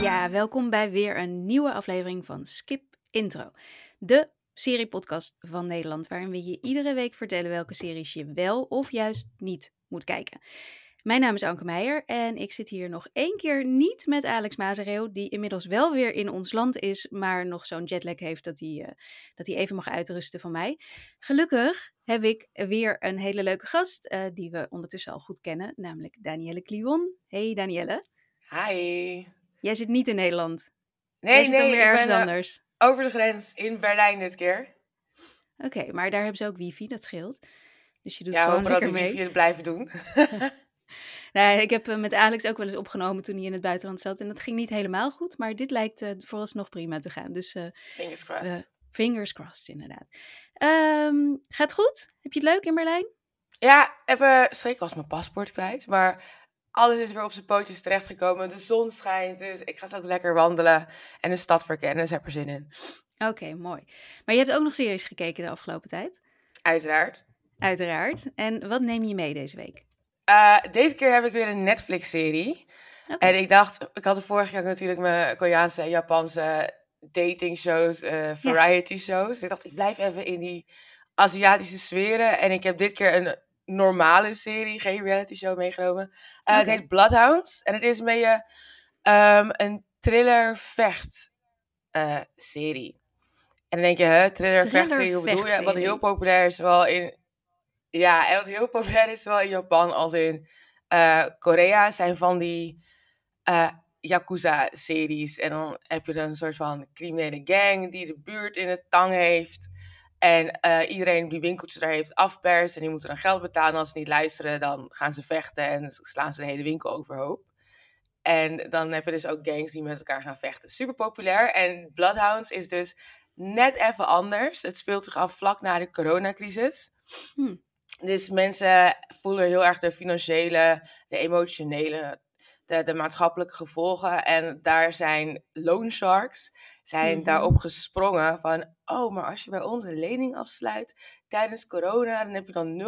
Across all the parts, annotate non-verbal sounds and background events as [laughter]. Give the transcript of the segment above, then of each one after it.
Ja, welkom bij weer een nieuwe aflevering van Skip Intro. De seriepodcast van Nederland, waarin we je iedere week vertellen welke series je wel of juist niet moet kijken. Mijn naam is Anke Meijer en ik zit hier nog één keer niet met Alex Mazereel, die inmiddels wel weer in ons land is, maar nog zo'n jetlag heeft dat hij, eh, dat hij even mag uitrusten van mij. Gelukkig heb ik weer een hele leuke gast, eh, die we ondertussen al goed kennen, namelijk Danielle Kliwon. Hey Danielle. Hi. Jij zit niet in Nederland. Jij Nee, zit dan nee, weer ergens ben eh, anders. over de grens in Berlijn dit keer. Oké, maar daar hebben ze ook wifi, dat scheelt. Dus je doet ja, gewoon hopen dat lekker de mee. wifi het blijven doen. [laughs] [laughs] Nee, ik heb eh, met Alex ook wel eens opgenomen toen hij in het buitenland zat. En dat ging niet helemaal goed, maar dit lijkt eh, vooralsnog prima te gaan. Dus Fingers crossed. fingers crossed, inderdaad. Ehm, gaat goed? Heb je het leuk in Berlijn? Ja, even schrik was mijn paspoort kwijt, maar alles is weer op zijn pootjes terechtgekomen. De zon schijnt, dus ik ga straks lekker wandelen en de stad verkennen. Dus heb er zin in. Oké, mooi. Maar je hebt ook nog series gekeken de afgelopen tijd? Uiteraard. Uiteraard. En wat neem je mee deze week? Eh, deze keer heb ik weer een Netflix-serie. En ik dacht, ik had de vorige jaar natuurlijk mijn Koreaanse en Japanse dating shows, eh, variety shows. Dus ik dacht, ik blijf even in die Aziatische sferen. En ik heb dit keer een normale serie, geen reality show meegenomen. Eh, Het heet Bloodhounds. En het is een beetje ehm, een thriller-vecht eh, serie. En dan denk je, hè, thriller-vechtserie, hoe bedoel je? Wat heel populair is wel in... Ja, en wat heel populair is wel in Japan als in eh, Korea zijn van die Yakuza-series. En dan heb je dan een soort van criminele gang die de buurt in het tang heeft. En eh, iedereen die winkeltjes daar heeft afperst. En die moeten dan geld betalen. En als ze niet luisteren, dan gaan ze vechten en slaan ze de hele winkel overhoop. En dan heb je dus ook gangs die met elkaar gaan vechten. Super populair. En Bloodhounds is dus net even anders. Het speelt zich af vlak na de coronacrisis. Hm. Dus mensen voelen heel erg de financiële, de emotionele, de, de maatschappelijke gevolgen. En daar zijn loan sharks zijn daarop gesprongen van... oh, maar als je bij ons een lening afsluit tijdens corona... dan heb je dan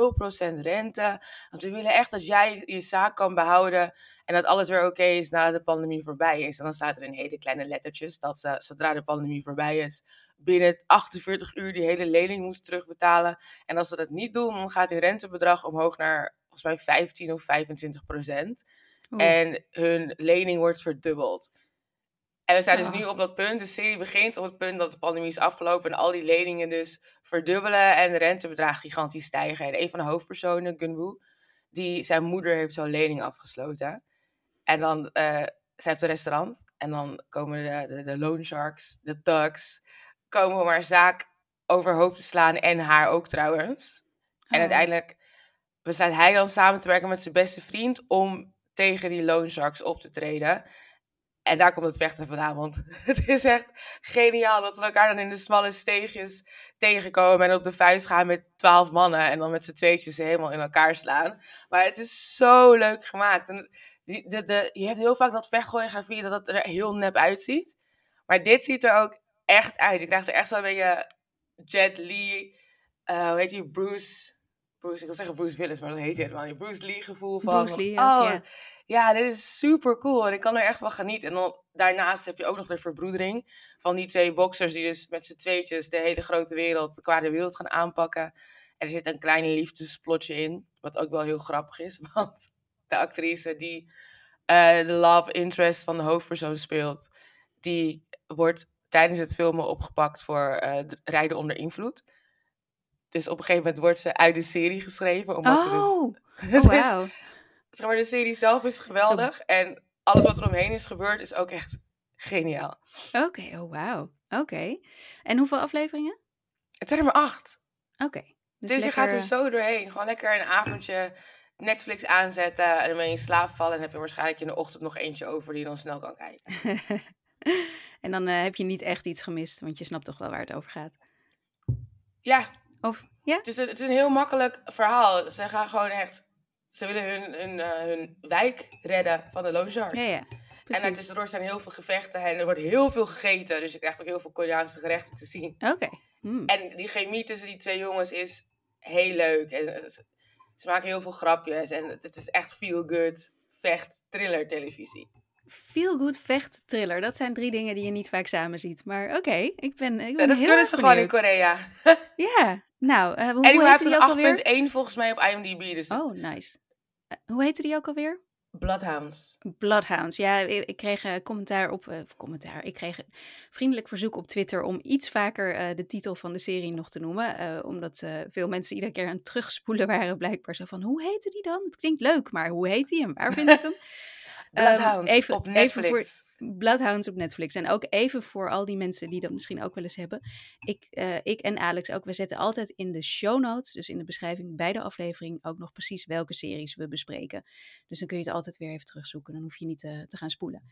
0% rente. Want we willen echt dat jij je zaak kan behouden... en dat alles weer oké is nadat de pandemie voorbij is. En dan staat er in hele kleine lettertjes... dat ze, zodra de pandemie voorbij is... binnen 48 uur die hele lening moeten terugbetalen... En als ze dat niet doen, dan gaat hun rentebedrag omhoog naar volgens mij 15 of 25 procent. Oeh. En hun lening wordt verdubbeld. En we zijn dus nu op dat punt, de serie begint op het punt dat de pandemie is afgelopen en al die leningen dus verdubbelen en de rentebedragen gigantisch stijgen. En een van de hoofdpersonen, Gunwoo, die zijn moeder heeft zo'n lening afgesloten. En dan, eh zij heeft een restaurant en dan komen de, de, de loan sharks, de thugs, komen om haar zaak overhoop te slaan en haar ook trouwens. En Oh. uiteindelijk besluit hij dan samen te werken met zijn beste vriend om tegen die loan sharks op te treden. En daar komt het vechten vandaan, want [laughs] het is echt geniaal dat ze elkaar dan in de smalle steegjes tegenkomen en op de vuist gaan met twaalf mannen en dan met z'n tweetjes helemaal in elkaar slaan. Maar het is zo leuk gemaakt. De, de, je hebt heel vaak dat vechtchoreografie dat het er heel nep uitziet. Maar dit ziet er ook echt uit. Je krijgt er echt zo'n beetje Jet Li, eh hoe heet je, Bruce, Bruce, ik wil zeggen Bruce Willis, maar dat heet hij helemaal niet. Bruce Lee gevoel van, Bruce Lee ook, oh, ja. ja, dit is super cool en ik kan er echt van genieten. En dan daarnaast heb je ook nog de verbroedering van die twee boxers die dus met z'n tweetjes de hele grote wereld, de kwade wereld gaan aanpakken. En er zit een klein liefdesplotje in, wat ook wel heel grappig is, [laughs] want de actrice die eh, de love interest van de hoofdpersoon speelt, die wordt tijdens het filmen opgepakt voor eh, rijden onder invloed. Dus op een gegeven moment wordt ze uit de serie geschreven, omdat ze dus Oh, [laughs] het oh is- zeg maar, de serie zelf is geweldig. En alles wat er omheen is gebeurd is ook echt geniaal. Oké, oh wauw. Oké. En hoeveel afleveringen? Het zijn er maar acht. Oké. Dus, Dus, je gaat er zo doorheen. Gewoon lekker een avondje Netflix aanzetten. En dan ben je in slaap vallen. En heb je waarschijnlijk in de ochtend nog eentje over die je dan snel kan kijken. [laughs] en dan eh, heb je niet echt iets gemist, want je snapt toch wel waar het over gaat. Ja, Of ja? het is, een, het is een heel makkelijk verhaal. Ze gaan gewoon echt... Ze willen hun, hun, eh, hun wijk redden van de loan sharks. Ja. En daartussendoor zijn heel veel gevechten en er wordt heel veel gegeten. Dus je krijgt ook heel veel Koreaanse gerechten te zien. Oké. Hmm. En die chemie tussen die twee jongens is heel leuk. En ze, maken heel veel grapjes en het, is echt feel good. vecht, thriller televisie. Feel good, vecht, thriller. Dat zijn drie dingen die je niet vaak samen ziet. Maar oké, ik ben, ik ben Ja, dat heel kunnen ze gewoon in. Korea. [laughs] Ja, nou, eh, hoe En hij heette heeft een 8.1 volgens mij op IMDb. Dus Oh, nice. Eh, hoe heette die ook alweer? Bloodhounds. Bloodhounds. Ja, ik, ik kreeg eh, commentaar op. commentaar. Ik kreeg een vriendelijk verzoek op Twitter om iets vaker de titel van de serie nog te noemen. omdat veel mensen iedere keer aan het terugspoelen waren, blijkbaar zo van: hoe heette die dan? Het klinkt leuk, maar hoe heet die en waar vind ik [laughs] hem? Ehm, Bloodhounds even- op even voor- Netflix. Bloodhounds op Netflix. En ook even voor al die mensen die dat misschien ook wel eens hebben. Ik, eh, ik en Alex ook, we zetten altijd in de show notes, dus in de beschrijving bij de aflevering, ook nog precies welke series we bespreken. Dus dan kun je het altijd weer even terugzoeken. Dan hoef je niet eh, te gaan spoelen.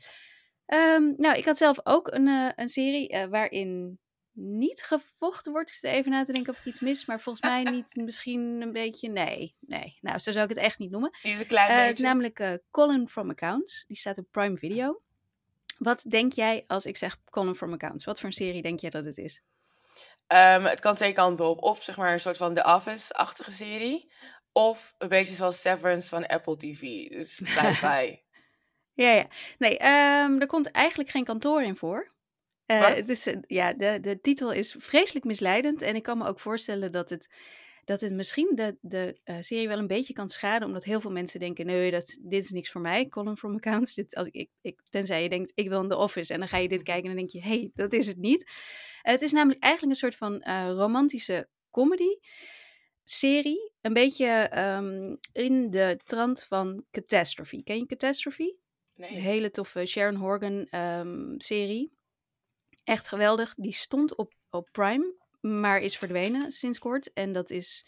Ehm, nou, ik had zelf ook een, eh, een serie waarin niet gevochten wordt. Ik zit even na te denken of ik iets mis, maar volgens mij niet. Misschien een beetje. Nee, nee. Nou, zo zou ik het echt niet noemen. Die is een klein Eh, het is beetje. namelijk eh, Colin from Accounts. Die staat op Prime Video. Wat denk jij als ik zeg Colin from Accounts? Wat voor een serie denk jij dat het is? Ehm, het kan twee kanten op. Of zeg maar een soort van The Office-achtige serie. Of een beetje zoals Severance van Apple TV. Dus [laughs] sci-fi. Ja, ja. Nee, ehm, er komt eigenlijk geen kantoor in voor. Eh, is, eh, ja, de, de titel is vreselijk misleidend. En ik kan me ook voorstellen dat het, dat het misschien de, de eh, serie wel een beetje kan schaden. Omdat heel veel mensen denken, nee, dat, dit is niks voor mij. Column from Accounts. Dit, als ik, ik, tenzij je denkt, ik wil in The Office. En dan ga je dit kijken en dan denk je, hé, hey, dat is het niet. Het is namelijk eigenlijk een soort van romantische comedy serie. Een beetje ehm, in de trant van Catastrophe. Ken je Catastrophe? Een Nee. hele toffe Sharon Horgan ehm, serie. Echt geweldig. Die stond op, op Prime, maar is verdwenen sinds kort. En dat is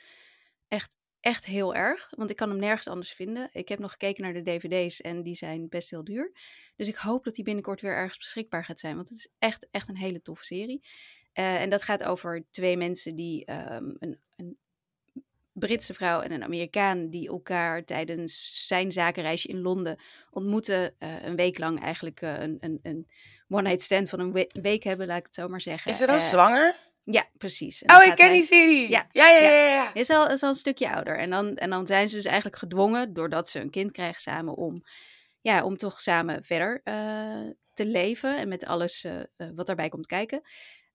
echt, echt heel erg. Want ik kan hem nergens anders vinden. Ik heb nog gekeken naar de dvd's en die zijn best heel duur. Dus ik hoop dat die binnenkort weer ergens beschikbaar gaat zijn. Want het is echt, echt een hele toffe serie. Eh, en dat gaat over twee mensen die ehm, een, een Britse vrouw en een Amerikaan die elkaar tijdens zijn zakenreisje in Londen ontmoeten. eh, een week lang eigenlijk eh, een, een, een one-night stand van een we- week hebben, laat ik het zo maar zeggen. Is ze dan Eh, zwanger? Ja, precies. En Oh, ik ken hij- die serie. Ja, Ja, ja, ja. ja. ja, ja. is al, is al een stukje ouder. En dan, en dan zijn ze dus eigenlijk gedwongen, doordat ze een kind krijgen samen, om, ja, om toch samen verder te leven. En met alles wat daarbij komt kijken.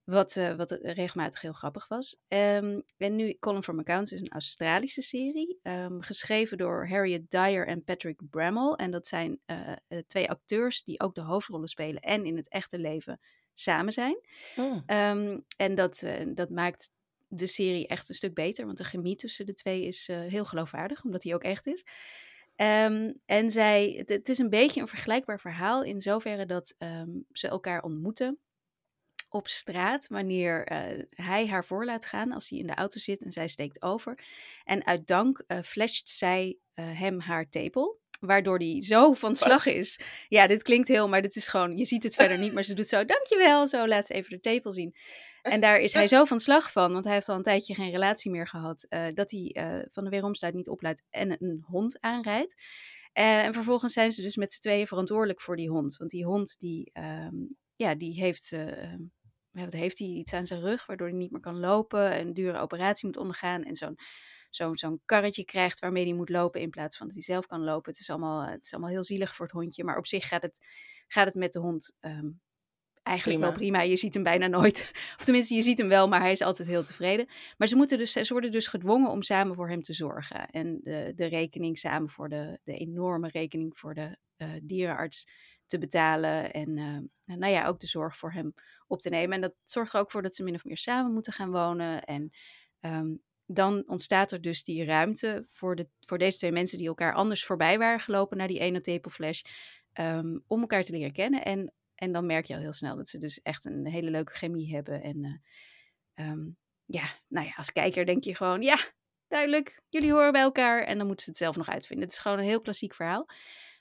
Wat, eh, wat regelmatig heel grappig was. Ehm, en nu, Colin from Accounts is een Australische serie. ehm, geschreven door Harriet Dyer en Patrick Bramall. En dat zijn eh, eh, twee acteurs die ook de hoofdrollen spelen en in het echte leven samen zijn. Hm. Ehm, en dat, dat maakt de serie echt een stuk beter, want de chemie tussen de twee is heel geloofwaardig, omdat die ook echt is. En zij, het, is een beetje een vergelijkbaar verhaal in zoverre dat ze elkaar ontmoeten op straat wanneer eh, hij haar voor laat gaan als hij in de auto zit en zij steekt over. En uit dank eh flasht zij eh, hem haar tepel. Waardoor hij zo van slag is. Ja, dit klinkt heel, maar dit is gewoon, je ziet het [laughs] verder niet. Maar ze doet zo, dankjewel, zo laat ze even de tepel zien. En daar is hij zo van slag van, want hij heeft al een tijdje geen relatie meer gehad. eh, dat hij van de weeromstuit niet opluidt en een hond aanrijdt. En vervolgens zijn ze dus met z'n tweeën verantwoordelijk voor die hond. Want die hond, die, ehm, ja, die heeft, wat heeft hij? Iets aan zijn rug, waardoor hij niet meer kan lopen. Een dure operatie moet ondergaan. En zo'n zo'n zo'n karretje krijgt waarmee hij moet lopen in plaats van dat hij zelf kan lopen. Het is allemaal, het is allemaal heel zielig voor het hondje. Maar op zich gaat het, gaat het met de hond ehm, eigenlijk wel Prima. Je ziet hem bijna nooit. [laughs] Of tenminste, je ziet hem wel, maar hij is altijd heel tevreden. Maar ze, moeten dus, ze worden dus gedwongen om samen voor hem te zorgen. En de, de rekening samen voor de, de enorme rekening voor de eh, dierenarts te betalen. En eh, nou ja, ook de zorg voor hem op te nemen. En dat zorgt er ook voor dat ze min of meer samen moeten gaan wonen. En ehm, dan ontstaat er dus die ruimte voor, de, voor deze twee mensen die elkaar anders voorbij waren gelopen naar die ene tepelflash. ehm, om elkaar te leren kennen. En, en dan merk je al heel snel dat ze dus echt een hele leuke chemie hebben. En ehm, ja, nou ja, als kijker denk je gewoon, ja, duidelijk, jullie horen bij elkaar. En dan moeten ze het zelf nog uitvinden. Het is gewoon een heel klassiek verhaal.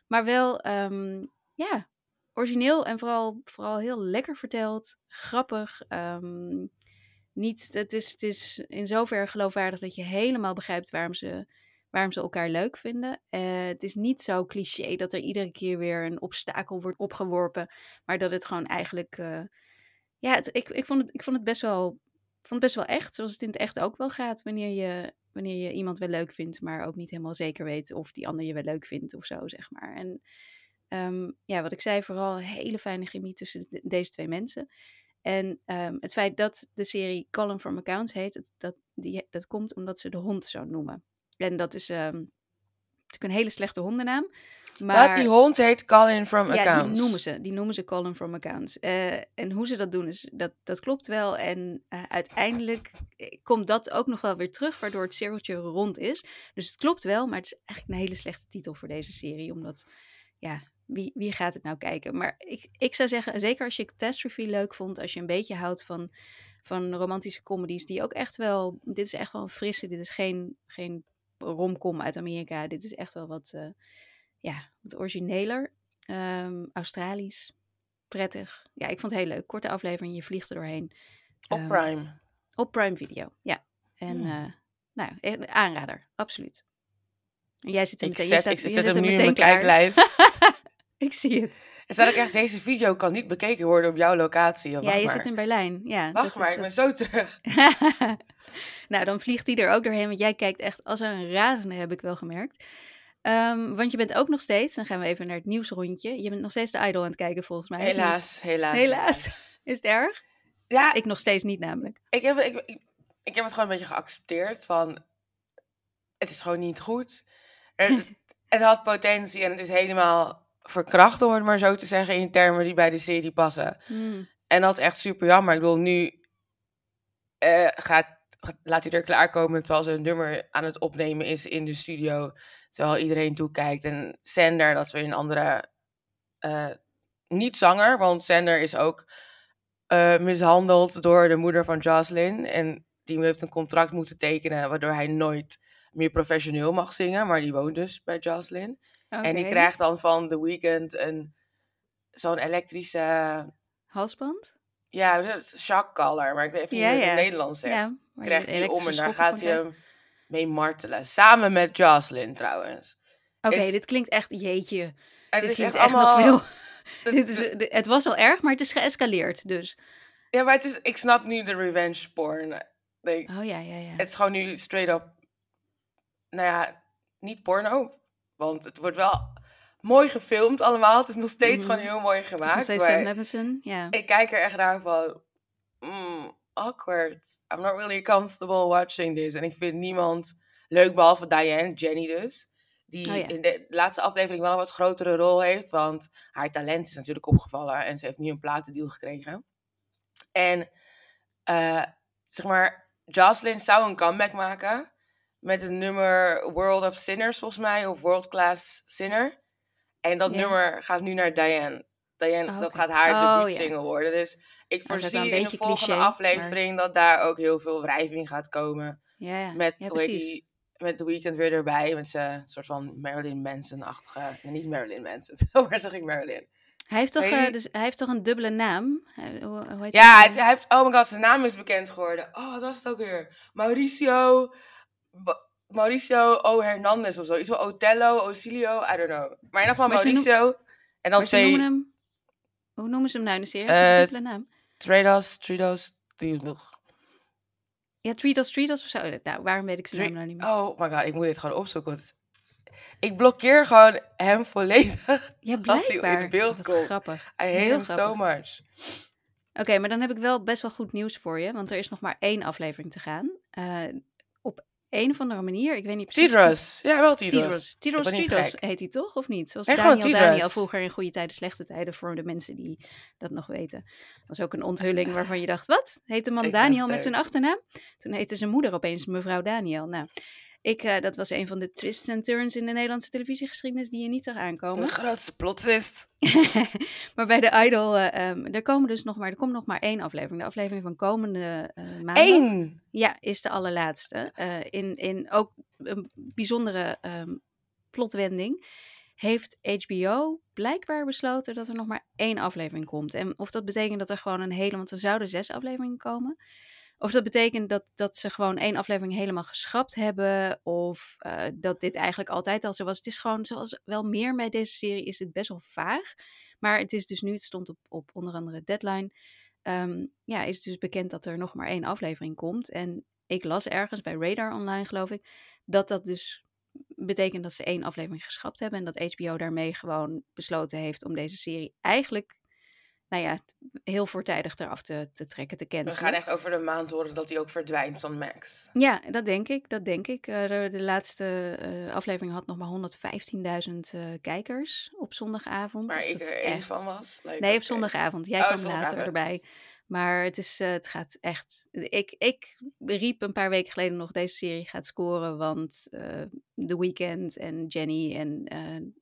Maar wel, ehm, ja, origineel en vooral, vooral heel lekker verteld. Grappig. ehm, niet, het, is, het is in zoverre geloofwaardig dat je helemaal begrijpt waarom ze, waarom ze elkaar leuk vinden. Eh, het is niet zo cliché dat er iedere keer weer een obstakel wordt opgeworpen. Maar dat het gewoon eigenlijk... eh, ja, ik, ik, vond het, ik vond het best wel vond het best wel echt, zoals het in het echt ook wel gaat. Wanneer je, wanneer je iemand wel leuk vindt, maar ook niet helemaal zeker weet of die ander je wel leuk vindt of zo, zeg maar. En ehm, ja, wat ik zei, vooral een hele fijne chemie tussen deze twee mensen. En ehm, het feit dat de serie Column from Accounts heet, dat, dat, die, dat komt omdat ze de hond zo noemen. En dat is um, natuurlijk een hele slechte hondennaam. Maar die hond heet Colin from ja, Accounts. die noemen ze. Die noemen ze Colin from Accounts. Uh, en hoe ze dat doen, is, dat, dat klopt wel. En uh, uiteindelijk komt dat ook nog wel weer terug, waardoor het cirkeltje rond is. Dus het klopt wel, maar het is eigenlijk een hele slechte titel voor deze serie. Omdat, ja, wie, wie gaat het nou kijken? Maar ik, ik zou zeggen, zeker als je Catastrophe leuk vond, als je een beetje houdt van, van romantische comedies, die ook echt wel, dit is echt wel een frisse, dit is geen, geen romcom uit Amerika, dit is echt wel wat, uh, ja, wat origineler, um, Australisch, prettig. Ja, ik vond het heel leuk. Korte aflevering, je vliegt er doorheen. Op um, Prime. Op Prime Video, ja. En hmm. uh, nou, aanrader, absoluut. Jij zit er ik meteen, zet, staat, ik zet hem nu in mijn kijklijst. Ik zie het. En staat ook echt, deze video kan niet bekeken worden op jouw locatie. Ja, je maar. zit in Berlijn. Ja, wacht maar, ik ben zo terug. [laughs] nou, dan vliegt hij er ook doorheen, want jij kijkt echt als een razende, heb ik wel gemerkt. Um, want je bent ook nog steeds, dan gaan we even naar het nieuwsrondje. Je bent nog steeds de Idol aan het kijken, volgens mij. Helaas, helaas, helaas. Is het erg? Ja. Ik nog steeds niet, namelijk. Ik heb, ik, ik, ik heb het gewoon een beetje geaccepteerd van... Het is gewoon niet goed. Er, [laughs] het had potentie en het is helemaal verkracht, om het maar zo te zeggen, in termen die bij de serie passen. Hmm. En dat is echt super jammer. Ik bedoel, nu uh, gaat, laat hij er klaarkomen terwijl ze een nummer aan het opnemen is in de studio. Terwijl iedereen toekijkt. En Sander, dat is weer een andere, uh, niet zanger, want Sander is ook uh, mishandeld door de moeder van Jocelyn. En die heeft een contract moeten tekenen, waardoor hij nooit meer professioneel mag zingen. Maar die woont dus bij Jocelyn. Okay. En die krijgt dan van The Weeknd een zo'n elektrische... Halsband? Ja, dat is shock collar, maar ik weet even ja, niet hoe ja. het in het Nederlands zegt. Ja, krijgt hij om en daar gaat hij hem mee martelen. Samen met Jocelyn trouwens. Oké, okay, Is- dit klinkt echt, jeetje. Het dit is klinkt echt echt allemaal... nog veel. [laughs] dat- dit is, het was al erg, maar het is geëscaleerd, dus. Ja, maar het is, ik snap nu de revenge porn. Nee, Oh ja, ja, ja. Het is gewoon nu straight up, nou ja, niet porno. Want het wordt wel mooi gefilmd allemaal. Het is nog steeds Mhm. gewoon heel mooi Het is nog gemaakt. steeds Levinson, ja. ik kijk er echt naar van, mm, awkward. I'm not really comfortable watching this. En ik vind niemand leuk, behalve Diane, Jenny dus. Die Oh ja. in de laatste aflevering wel een wat grotere rol heeft. Want haar talent is natuurlijk opgevallen. En ze heeft nu een platendeal gekregen. En eh, zeg maar, Jocelyn zou een comeback maken. Met het nummer World of Sinners volgens mij. Of World Class Sinner. En dat nummer gaat nu naar Diane. Diane, Oh, dat gaat haar Oh, debuutsingle worden. Dus ik wel voorzie een in de volgende cliché, aflevering dat daar ook heel veel wrijving gaat komen. Met, ja, hoe heet die, met The Weeknd weer erbij. Met zijn soort van Marilyn Manson-achtige... Nee, niet Marilyn Manson. [laughs] Waar zeg ik Marilyn? Hij heeft, toch, eh, dus, hij heeft toch een dubbele naam? Eh, Hoe, hoe heet Ja, hij heeft... Oh my god, zijn naam is bekend geworden. Oh, wat was het ook weer? Mauricio... Mauricio O. Hernandez of zo. Iets van Otello, Ocilio, I don't know. Maar in ieder geval noem- Mauricio. En dan twee... noemen hem... Hoe noemen ze hem nou in de serie? Eh, dubbele naam? Trados, Tridos... Tridos. Ja, Treedos, Treedos of zo. Nou, waarom weet ik zijn naam nou niet meer? Oh my god, ik moet dit gewoon opzoeken. Want ik blokkeer gewoon hem volledig. Ja, [laughs] als hij in beeld komt. Grappig. I hate Heel him so much. Oké, maar dan heb ik wel best wel goed nieuws voor je. Want er is nog maar één aflevering te gaan. Eh, een of andere manier, ik weet niet precies... Tidros. Ja, wel Tidros. Tidros. Tidros, heet hij toch, of niet? Zoals En Daniel. Daniel vroeger in goede tijden, slechte tijden, voor de mensen die dat nog weten. Dat was ook een onthulling waarvan je dacht, wat? Heet de man Ik Daniel met zijn achternaam? Toen heette zijn moeder opeens mevrouw Daniel. Nou, ik, eh, dat was een van de twists en turns in de Nederlandse televisiegeschiedenis die je niet zag aankomen. De grootste plot twist. [laughs] maar bij de Idol, eh, ehm, er, komen dus nog maar, er komt nog maar één aflevering. De aflevering van komende eh maandag. Eén! Ja, is de allerlaatste. In, in ook een bijzondere ehm, plotwending heeft HBO blijkbaar besloten dat er nog maar één aflevering komt. En of dat betekent dat er gewoon een hele, want er zouden zes afleveringen komen. Of dat betekent dat, dat ze gewoon één aflevering helemaal geschrapt hebben. Of eh, dat dit eigenlijk altijd al zo was. Het is gewoon, zoals wel meer bij deze serie, is het best wel vaag. Maar het is dus nu, het stond op, op onder andere Deadline. ehm, ja, is dus bekend dat er nog maar één aflevering komt. En ik las ergens bij Radar Online, geloof ik, dat dat dus betekent dat ze één aflevering geschrapt hebben en dat HBO daarmee gewoon besloten heeft om deze serie eigenlijk nou ja, heel voortijdig eraf te, te trekken, te kennen. We gaan echt over de maand horen dat hij ook verdwijnt van Max. Ja, dat denk ik. Dat denk ik. Uh, de, de, laatste uh, aflevering had nog maar 115.000 uh, kijkers op zondagavond. Waar dus ik er één echt... van was. Like, nee, op zondagavond. Jij oh, kwam later erbij. Maar het, is, het gaat echt. Ik, ik riep een paar weken geleden nog: deze serie gaat scoren. Want The Weeknd en Jenny en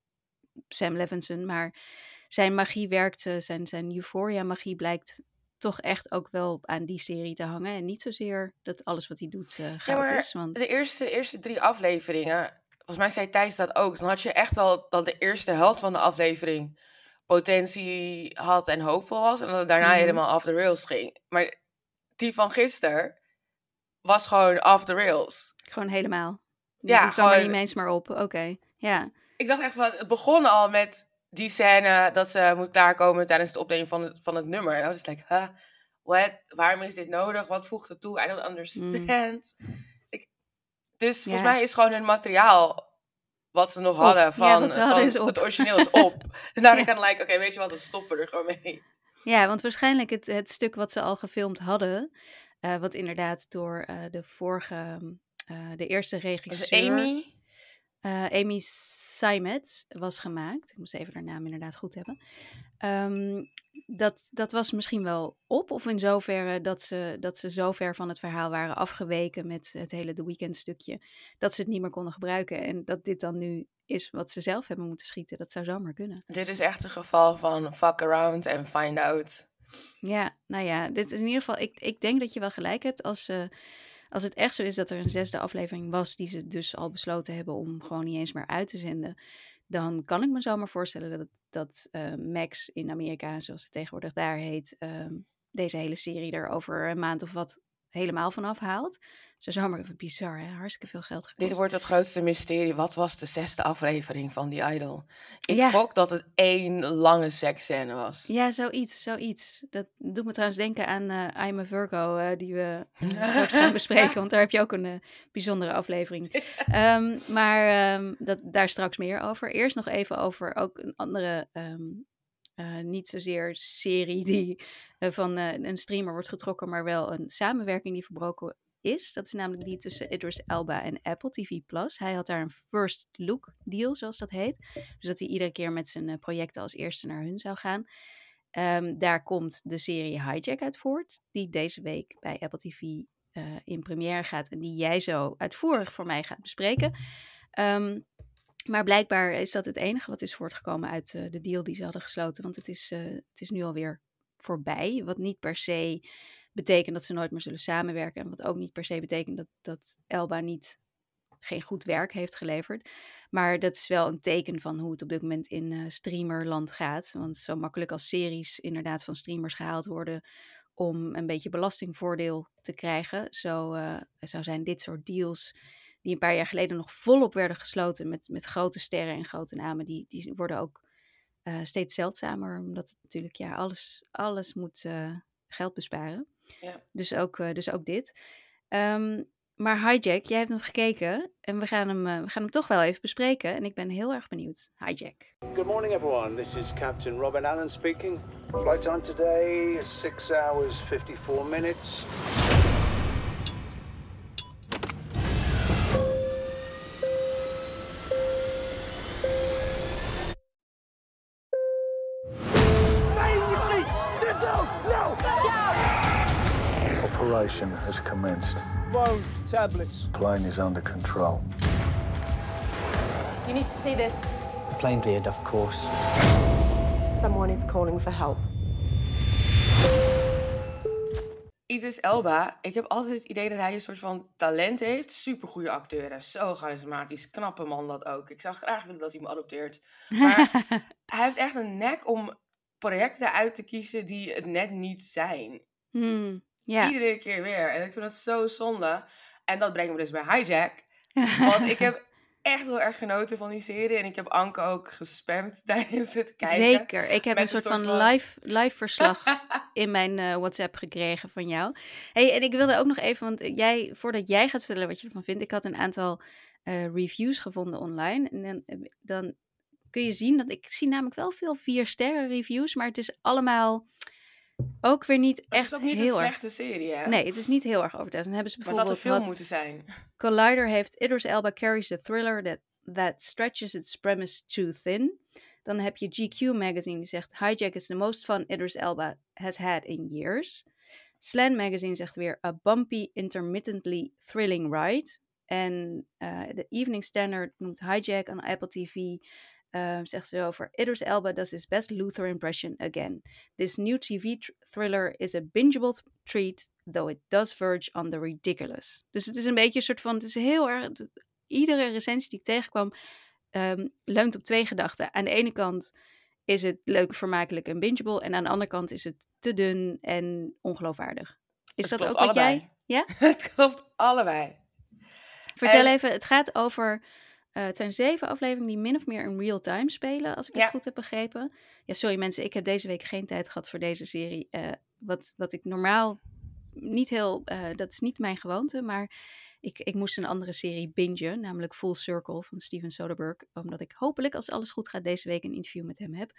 Sam Levinson. Maar zijn magie werkt, zijn, zijn euphoria-magie blijkt toch echt ook wel aan die serie te hangen. En niet zozeer dat alles wat hij doet uh, goud ja, is. Want... De eerste, eerste drie afleveringen, volgens mij zei Thijs dat ook. Dan had je echt al dat de eerste helft van de aflevering potentie had en hoopvol was. En dat het daarna mm -hmm. helemaal off the rails ging. Maar die van gisteren was gewoon off the rails. Gewoon helemaal. Ja, gewoon... er niet eens maar op. Oké, ja. Ik dacht echt, van, het begon al met die scène dat ze moet klaarkomen tijdens het opnemen van het, van het nummer. En I was like, huh, what? Waarom is dit nodig? Wat voegt het toe? I don't understand. Mm. Ik, dus volgens mij is gewoon hun materiaal wat ze nog hadden van, ja, van hadden het origineel is op. [laughs] en daarna ja. kan like, oké, weet je wat, dan stoppen we er gewoon mee. Ja, want waarschijnlijk het, het stuk wat ze al gefilmd hadden, uh, wat inderdaad door uh, de vorige, uh, de eerste regisseur... Amy? Uh, Amy Seimet was gemaakt. Ik moest even haar naam inderdaad goed hebben. Um, dat, dat was misschien wel op, of in zoverre dat ze, dat ze zo ver van het verhaal waren afgeweken met het hele The Weekend stukje, dat ze het niet meer konden gebruiken. En dat dit dan nu is wat ze zelf hebben moeten schieten. Dat zou zomaar kunnen. Dit is echt een geval van fuck around and find out. Ja, nou ja, dit is in ieder geval. Ik, ik denk dat je wel gelijk hebt als. Uh, als het echt zo is dat er een zesde aflevering was, die ze dus al besloten hebben om gewoon niet eens meer uit te zenden, dan kan ik me zomaar voorstellen dat, dat uh, Max in Amerika, zoals het tegenwoordig daar heet, uh, deze hele serie er over een maand of wat helemaal vanaf haalt. Zo zomaar even bizar, hè? Hartstikke veel geld gekost. Dit wordt het grootste mysterie. Wat was de zesde aflevering van die Idol? Ik ja. gok dat het één lange seksscène was. Ja, zoiets, zoiets. Dat doet me trouwens denken aan uh, I'm a Virgo, uh, die we [laughs] straks gaan bespreken. Want daar heb je ook een uh, bijzondere aflevering. [laughs] um, maar um, dat, daar straks meer over. Eerst nog even over ook een andere... Um, uh, niet zozeer serie die uh, van uh, een streamer wordt getrokken, maar wel een samenwerking die verbroken is. Dat is namelijk die tussen Idris Elba en Apple TV Plus. Hij had daar een first look deal, zoals dat heet. Dus dat hij iedere keer met zijn projecten als eerste naar hun zou gaan. Um, daar komt de serie Hijack uit voort, die deze week bij Apple TV in première gaat en die jij zo uitvoerig voor mij gaat bespreken. Um, maar blijkbaar is dat het enige wat is voortgekomen uit uh, de deal die ze hadden gesloten. Want het is, uh, het is nu alweer voorbij. Wat niet per se betekent dat ze nooit meer zullen samenwerken. En wat ook niet per se betekent dat, dat Elba niet geen goed werk heeft geleverd. Maar dat is wel een teken van hoe het op dit moment in uh, streamerland gaat. Want zo makkelijk als series inderdaad van streamers gehaald worden om een beetje belastingvoordeel te krijgen. Zo, zo zijn dit soort deals die een paar jaar geleden nog volop werden gesloten met, met grote sterren en grote namen, die, die worden ook uh, steeds zeldzamer, omdat het natuurlijk, ja, alles, alles moet uh, geld besparen. Ja. Dus, ook, uh, dus ook dit. Um, maar Hijack, jij hebt hem gekeken en we gaan hem, we gaan hem toch wel even bespreken. En ik ben heel erg benieuwd. Hijack. Good morning everyone, this is Captain Robin Allen speaking. Flight time today, 6 hours 54 minutes. Operation has commenced. Phones, tablets. Plane is under control. You need to see this. Plane cleared, of course. Someone is calling for help. Idris Elba, ik heb altijd het idee dat hij een soort van talent heeft. Supergoeie acteur, zo charismatisch, knappe man dat ook. Ik zou graag willen dat hij me adopteert. Maar [laughs] hij heeft echt een nek om projecten uit te kiezen die het net niet zijn. Hmm. Ja. Iedere keer weer. En ik vind het zo zonde. En dat brengt me dus bij Hijack. [laughs] Want ik heb echt heel erg genoten van die serie. En ik heb Anke ook gespamd [laughs] tijdens het kijken. Zeker. Ik heb een soort, van, van- live, live verslag [laughs] in mijn eh, WhatsApp gekregen van jou. Hey, en ik wilde ook nog even, want jij, voordat jij gaat vertellen wat je ervan vindt, ik had een aantal eh, reviews gevonden online. En dan, eh, dan kun je zien dat ik zie namelijk wel veel vier sterren reviews, maar het is allemaal ook weer niet Het echt is ook niet heel een erg. slechte serie, hè? Nee, het is niet heel erg overtuigend. Dan hebben ze Maar het had een bijvoorbeeld film moeten zijn. [laughs] Collider heeft Idris Elba carries a thriller that, that stretches its premise too thin. Dan heb je GQ magazine die zegt Hijack is the most fun Idris Elba has had in years. Slant magazine zegt weer a bumpy, intermittently thrilling ride. En eh, de Evening Standard noemt Hijack aan Apple TV. Eh, zegt ze over Idris Elba does his best Luther impression again. This new TV tr- thriller is a bingeable treat, though it does verge on the ridiculous. Dus het is een beetje een soort van, het is heel erg, iedere recensie die ik tegenkwam, ehm, leunt op twee gedachten. Aan de ene kant is het leuk, vermakelijk en bingeable, en aan de andere kant is het te dun en ongeloofwaardig. Is Het dat ook klopt wat jij? allebei. Ja? [laughs] het klopt allebei. Vertel En- even, het gaat over. Eh, het zijn zeven afleveringen die min of meer in real time spelen, als ik Ja. het goed heb begrepen. Ja, sorry mensen, ik heb deze week geen tijd gehad voor deze serie. eh, wat, wat ik normaal niet heel. eh, dat is niet mijn gewoonte, maar ik, ik moest een andere serie bingen, namelijk Full Circle van Steven Soderbergh. Omdat ik hopelijk, als alles goed gaat, deze week een interview met hem heb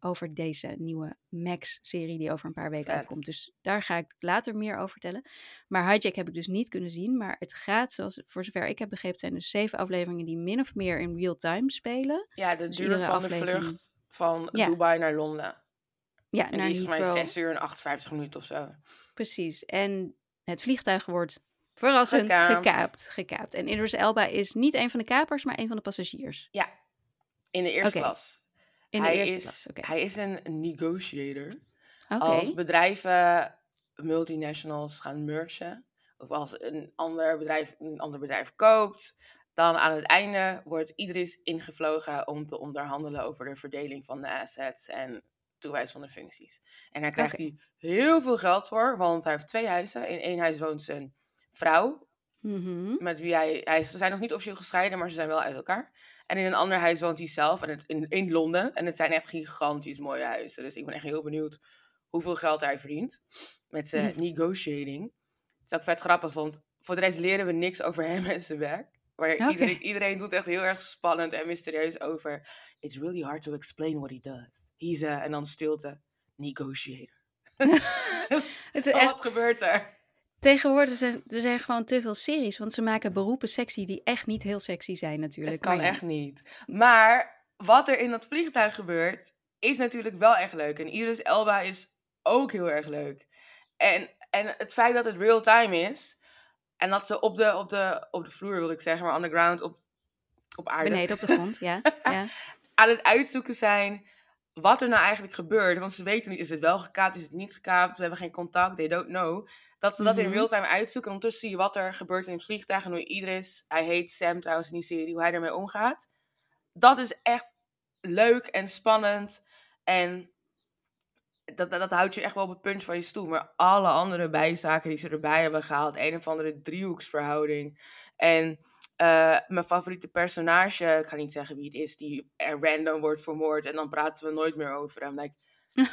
over deze nieuwe Max-serie die over een paar weken Vet. uitkomt. Dus daar ga ik later meer over vertellen. Maar Hijack heb ik dus niet kunnen zien. Maar het gaat, zoals voor zover ik heb begrepen, zijn dus zeven afleveringen die min of meer in real time spelen. Ja, de Dus duur van de vlucht van Ja. Dubai naar Londen. Ja, En naar die is voor mij Heathrow. 6 uur en 58 minuten of zo. Precies. En het vliegtuig wordt verrassend Gekaapt. gekaapt. gekaapt. En Idris Elba is niet een van de kapers, maar een van de passagiers. Ja, in de eerste klas. In de hij, eerste is, klas. Hij is een negotiator. Als bedrijven, multinationals gaan mergen, of als een ander bedrijf een ander bedrijf koopt, dan aan het einde wordt Idris ingevlogen om te onderhandelen over de verdeling van de assets en toewijs van de functies. En daar krijgt hij heel veel geld voor, want hij heeft twee huizen. In één huis woont zijn vrouw, Mhm. met wie hij, hij, ze zijn nog niet officieel gescheiden, maar ze zijn wel uit elkaar. En in een ander huis woont hij zelf, en het, in, in Londen. En het zijn echt gigantisch mooie huizen. Dus ik ben echt heel benieuwd hoeveel geld hij verdient met zijn negotiating. Het is ook vet grappig, want voor de rest leren we niks over hem en zijn werk. Maar iedereen, iedereen doet echt heel erg spannend en mysterieus over. It's really hard to explain what he does. He's a, en dan stilte, negotiator. [laughs] [laughs] Het is Oh, echt, wat gebeurt er? Tegenwoordig zijn er zijn gewoon te veel series, want ze maken beroepen sexy die echt niet heel sexy zijn natuurlijk. Het kan ja. echt niet. Maar wat er in dat vliegtuig gebeurt, is natuurlijk wel echt leuk. En Iris Elba is ook heel erg leuk. En, en het feit dat het real time is, en dat ze op de, op de, op de vloer, wil ik zeggen, maar on the ground, op, op aarde, Beneden op de grond, ja. [laughs] ja. aan het uitzoeken zijn wat er nou eigenlijk gebeurt. Want ze weten niet, is het wel gekaapt, is het niet gekaapt, we hebben geen contact, they don't know. Dat ze dat in Mhm. real time uitzoeken. En ondertussen zie je wat er gebeurt in het vliegtuig. En hoe Idris, hij heet Sam trouwens in die serie, hoe hij ermee omgaat. Dat is echt leuk en spannend. En dat, dat, dat houdt je echt wel op het puntje van je stoel. Maar alle andere bijzaken die ze erbij hebben gehaald. Een of andere driehoeksverhouding. En eh, mijn favoriete personage, ik ga niet zeggen wie het is, die er random wordt vermoord. En dan praten we nooit meer over hem. Like, [laughs]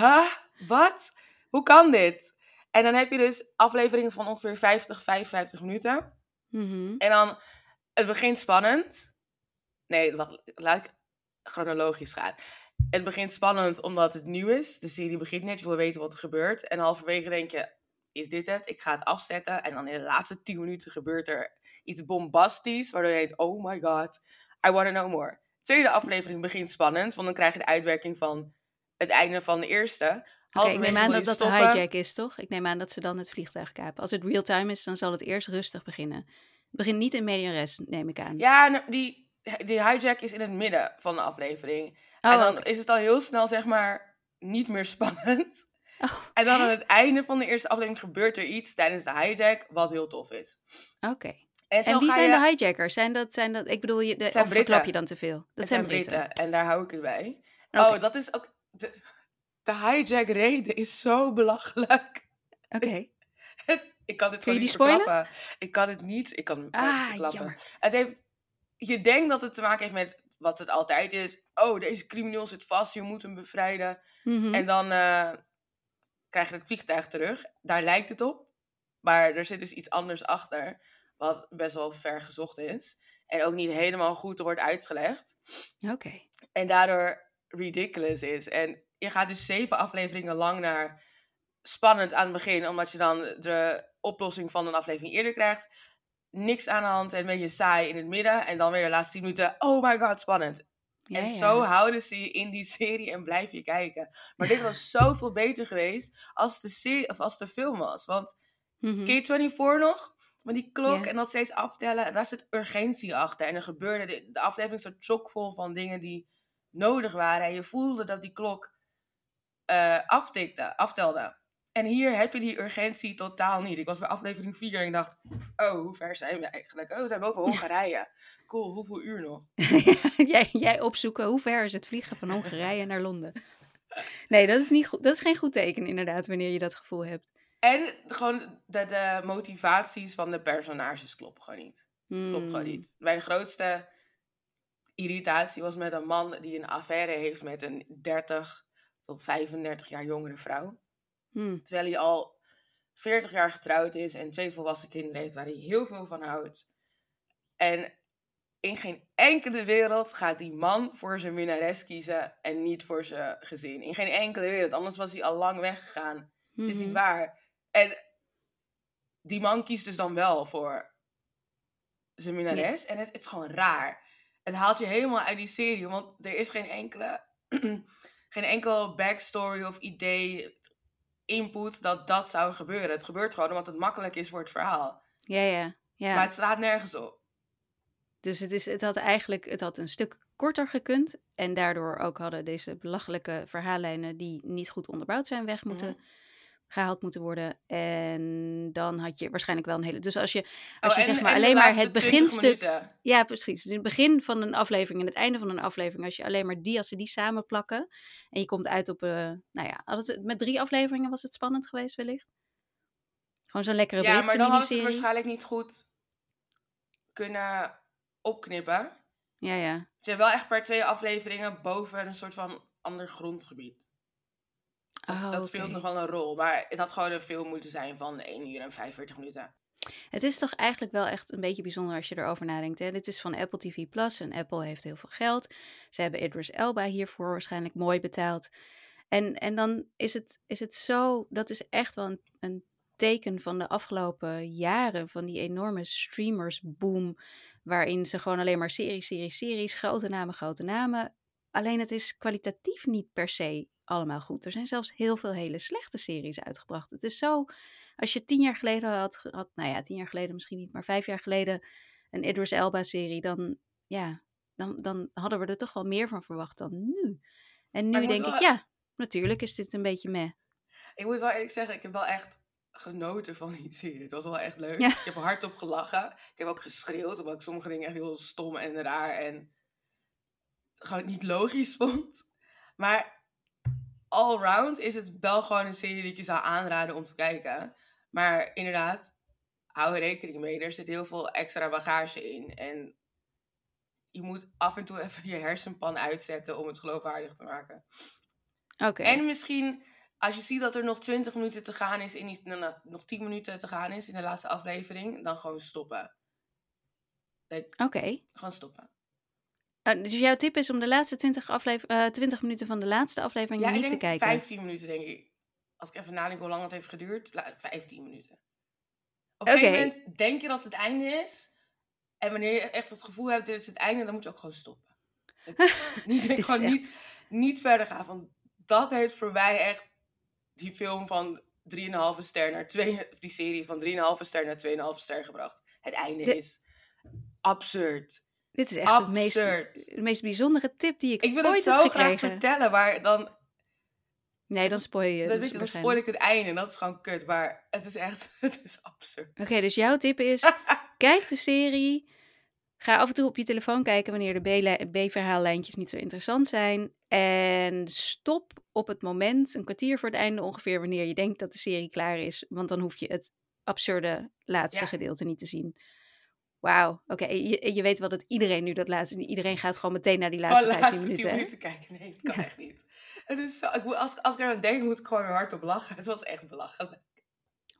huh? Wat? Hoe kan dit? En dan heb je dus afleveringen van ongeveer 50, 55 minuten. Mhm. En dan, het begint spannend. Nee, wacht, laat ik chronologisch gaan. Het begint spannend omdat het nieuw is. De serie begint net, je wil weten wat er gebeurt. En halverwege denk je, is dit het? Ik ga het afzetten. En dan in de laatste 10 minuten gebeurt er iets bombastisch. Waardoor je denkt, oh my god, I want to know more. Tweede aflevering begint spannend. Want dan krijg je de uitwerking van het einde van de eerste. Oké, ik neem aan dat dat de hijack is, toch? Ik neem aan dat ze dan het vliegtuig kapen. Als het real-time is, dan zal het eerst rustig beginnen. Het begint niet in media res, neem ik aan. Ja, nou, die, die hijack is in het midden van de aflevering. Oh, en dan is het al heel snel, zeg maar, niet meer spannend. Oh, En dan aan het einde van de eerste aflevering gebeurt er iets tijdens de hijack, wat heel tof is. Oké. En, En wie zijn je- de hijackers? Zijn dat, zijn dat, ik bedoel, je, de, zijn of verklap Britten. je dan te veel? Dat zijn Britten. En daar hou ik het bij. Oh, dat is ook... De, de hijack reden is zo belachelijk. Oké. [laughs] Het, ik kan dit Kun gewoon die niet verklappen. Ik kan het niet... Ik kan het Ah, verklappen. jammer. Het heeft je denkt dat het te maken heeft met wat het altijd is. Oh, deze crimineel zit vast, je moet hem bevrijden. Mhm. En dan eh, krijg je het vliegtuig terug. Daar lijkt het op. Maar er zit dus iets anders achter. Wat best wel ver gezocht is. En ook niet helemaal goed wordt uitgelegd. Oké. En daardoor ridiculous is. En je gaat dus zeven afleveringen lang naar spannend aan het begin. Omdat je dan de oplossing van een aflevering eerder krijgt. Niks aan de hand en een beetje saai in het midden. En dan weer de laatste tien minuten. Oh my god, spannend. Ja, en ja. zo houden ze je in die serie en blijf je kijken. Maar dit was zoveel beter geweest als de, serie, of als de film was. Want Mhm. Ken je 24 nog? Met die klok Ja. en dat steeds aftellen. Daar zit urgentie achter. En er gebeurde, de, de aflevering zat chockvol van dingen die nodig waren. En je voelde dat die klok eh, aftikte, aftelde. En hier heb je die urgentie totaal niet. Ik was bij aflevering 4 en ik dacht, oh, hoe ver zijn we eigenlijk? Oh, we zijn boven Hongarije. Cool, hoeveel uur nog? [laughs] jij, jij opzoeken hoe ver is het vliegen van Hongarije naar Londen. Nee, dat is, niet goed, dat is geen goed teken inderdaad, wanneer je dat gevoel hebt. En gewoon de, de motivaties van de personages kloppen gewoon niet. Klopt gewoon Hmm. niet. Mijn grootste irritatie was met een man die een affaire heeft met een 30 tot 35 jaar jongere vrouw. Hmm. Terwijl hij al 40 jaar getrouwd is en twee volwassen kinderen heeft waar hij heel veel van houdt. En in geen enkele wereld gaat die man voor zijn minnares kiezen en niet voor zijn gezin. In geen enkele wereld, anders was hij al lang weggegaan. Het is niet Mhm. waar. En die man kiest dus dan wel voor zijn minnares. En het, het is gewoon raar. Het haalt je helemaal uit die serie. Want er is geen enkele... [clears throat] geen enkel backstory of idee, input dat dat zou gebeuren. Het gebeurt gewoon omdat het makkelijk is voor het verhaal. Ja, ja. ja. Maar het slaat nergens op. Dus het, is, het had eigenlijk het had een stuk korter gekund. En daardoor ook hadden deze belachelijke verhaallijnen die niet goed onderbouwd zijn weg moeten, Mhm. Gehaald moeten worden. En dan had je waarschijnlijk wel een hele... Dus als je, Oh, als je en- zeg maar alleen maar het 20 beginstuk... minuten. Ja, precies. Dus in het begin van een aflevering en het einde van een aflevering, als je alleen maar die, als ze die samenplakken en je komt uit op, eh nou ja, het, met drie afleveringen was het spannend geweest wellicht. Gewoon zo'n lekkere Ja, Britse maar dan hadden ze het waarschijnlijk niet goed kunnen opknippen. Ja, ja. Ze hebben wel echt per twee afleveringen boven een soort van ander grondgebied. Dat, Oh, dat speelt nog wel een rol. Maar het had gewoon een film moeten zijn van 1 uur en 45 minuten. Het is toch eigenlijk wel echt een beetje bijzonder als je erover nadenkt. Hè? Dit is van Apple TV Plus en Apple heeft heel veel geld. Ze hebben Idris Elba hiervoor waarschijnlijk mooi betaald. En, en dan is het, is het zo, dat is echt wel een, een teken van de afgelopen jaren, van die enorme streamersboom, waarin ze gewoon alleen maar series, series, series, grote namen, grote namen. Alleen het is kwalitatief niet per se allemaal goed. Er zijn zelfs heel veel hele slechte series uitgebracht. Het is zo, als je tien jaar geleden had, had nou ja, tien jaar geleden misschien niet, maar vijf jaar geleden een Idris Elba-serie, dan, ja, dan, dan hadden we er toch wel meer van verwacht dan nu. En nu ik denk ik, wel- ja, natuurlijk is dit een beetje meh. Ik moet wel eerlijk zeggen, ik heb wel echt genoten van die serie. Het was wel echt leuk. Ja. Ik heb hardop gelachen. Ik heb ook geschreeuwd, omdat ik sommige dingen echt heel stom en raar en gewoon niet logisch [laughs] vond. Maar all round is het wel gewoon een serie die ik je zou aanraden om te kijken. Maar inderdaad, hou er rekening mee. Er zit heel veel extra bagage in. En je moet af en toe even je hersenpan uitzetten om het geloofwaardig te maken. Oké, En misschien, als je ziet dat er nog 20 minuten te gaan is, in die, nog 10 minuten te gaan is in de laatste aflevering, dan gewoon stoppen. Oké. gewoon stoppen. Oh, dus jouw tip is om de laatste 20, aflever- eh, 20 minuten van de laatste aflevering Ja, ik niet te denk kijken? 15 minuten, denk ik. Als ik even nadenk hoe lang het heeft geduurd, la- 15 minuten. Op een gegeven moment denk je dat het einde is. En wanneer je echt het gevoel hebt, dit is het einde, dan moet je ook gewoon stoppen. [laughs] niet, is gewoon echt- niet, niet verder gaan. Want dat heeft voor mij echt die film van 3,5 ster naar 2, of die serie van 3,5 ster naar 2,5 ster gebracht. Het einde De- is absurd. Dit is echt het meest, de meest bijzondere tip die ik, Ik wil ooit het zo graag vertellen, maar dan, Nee, dan spoil je. dan, weet je, dan spoil ik het einde. En dat is gewoon kut. Maar het is echt, [laughs] het is absurd. Oké, dus jouw tip is: [laughs] kijk de serie. Ga af en toe op je telefoon kijken wanneer de B-verhaallijntjes niet zo interessant zijn. En stop op het moment, een kwartier voor het einde ongeveer, wanneer je denkt dat de serie klaar is. Want dan hoef je het absurde laatste Ja. gedeelte niet te zien. Wauw, oké. Je, je weet wel dat iedereen nu dat laatste... Iedereen gaat gewoon meteen naar die laatste Gewoon 15 laatste minuten. 10 hè? minuten kijken. Nee, het kan Ja. echt niet. Het is zo, ik moet, als, als ik er aan denk, moet ik gewoon weer hard op lachen. Het was echt belachelijk.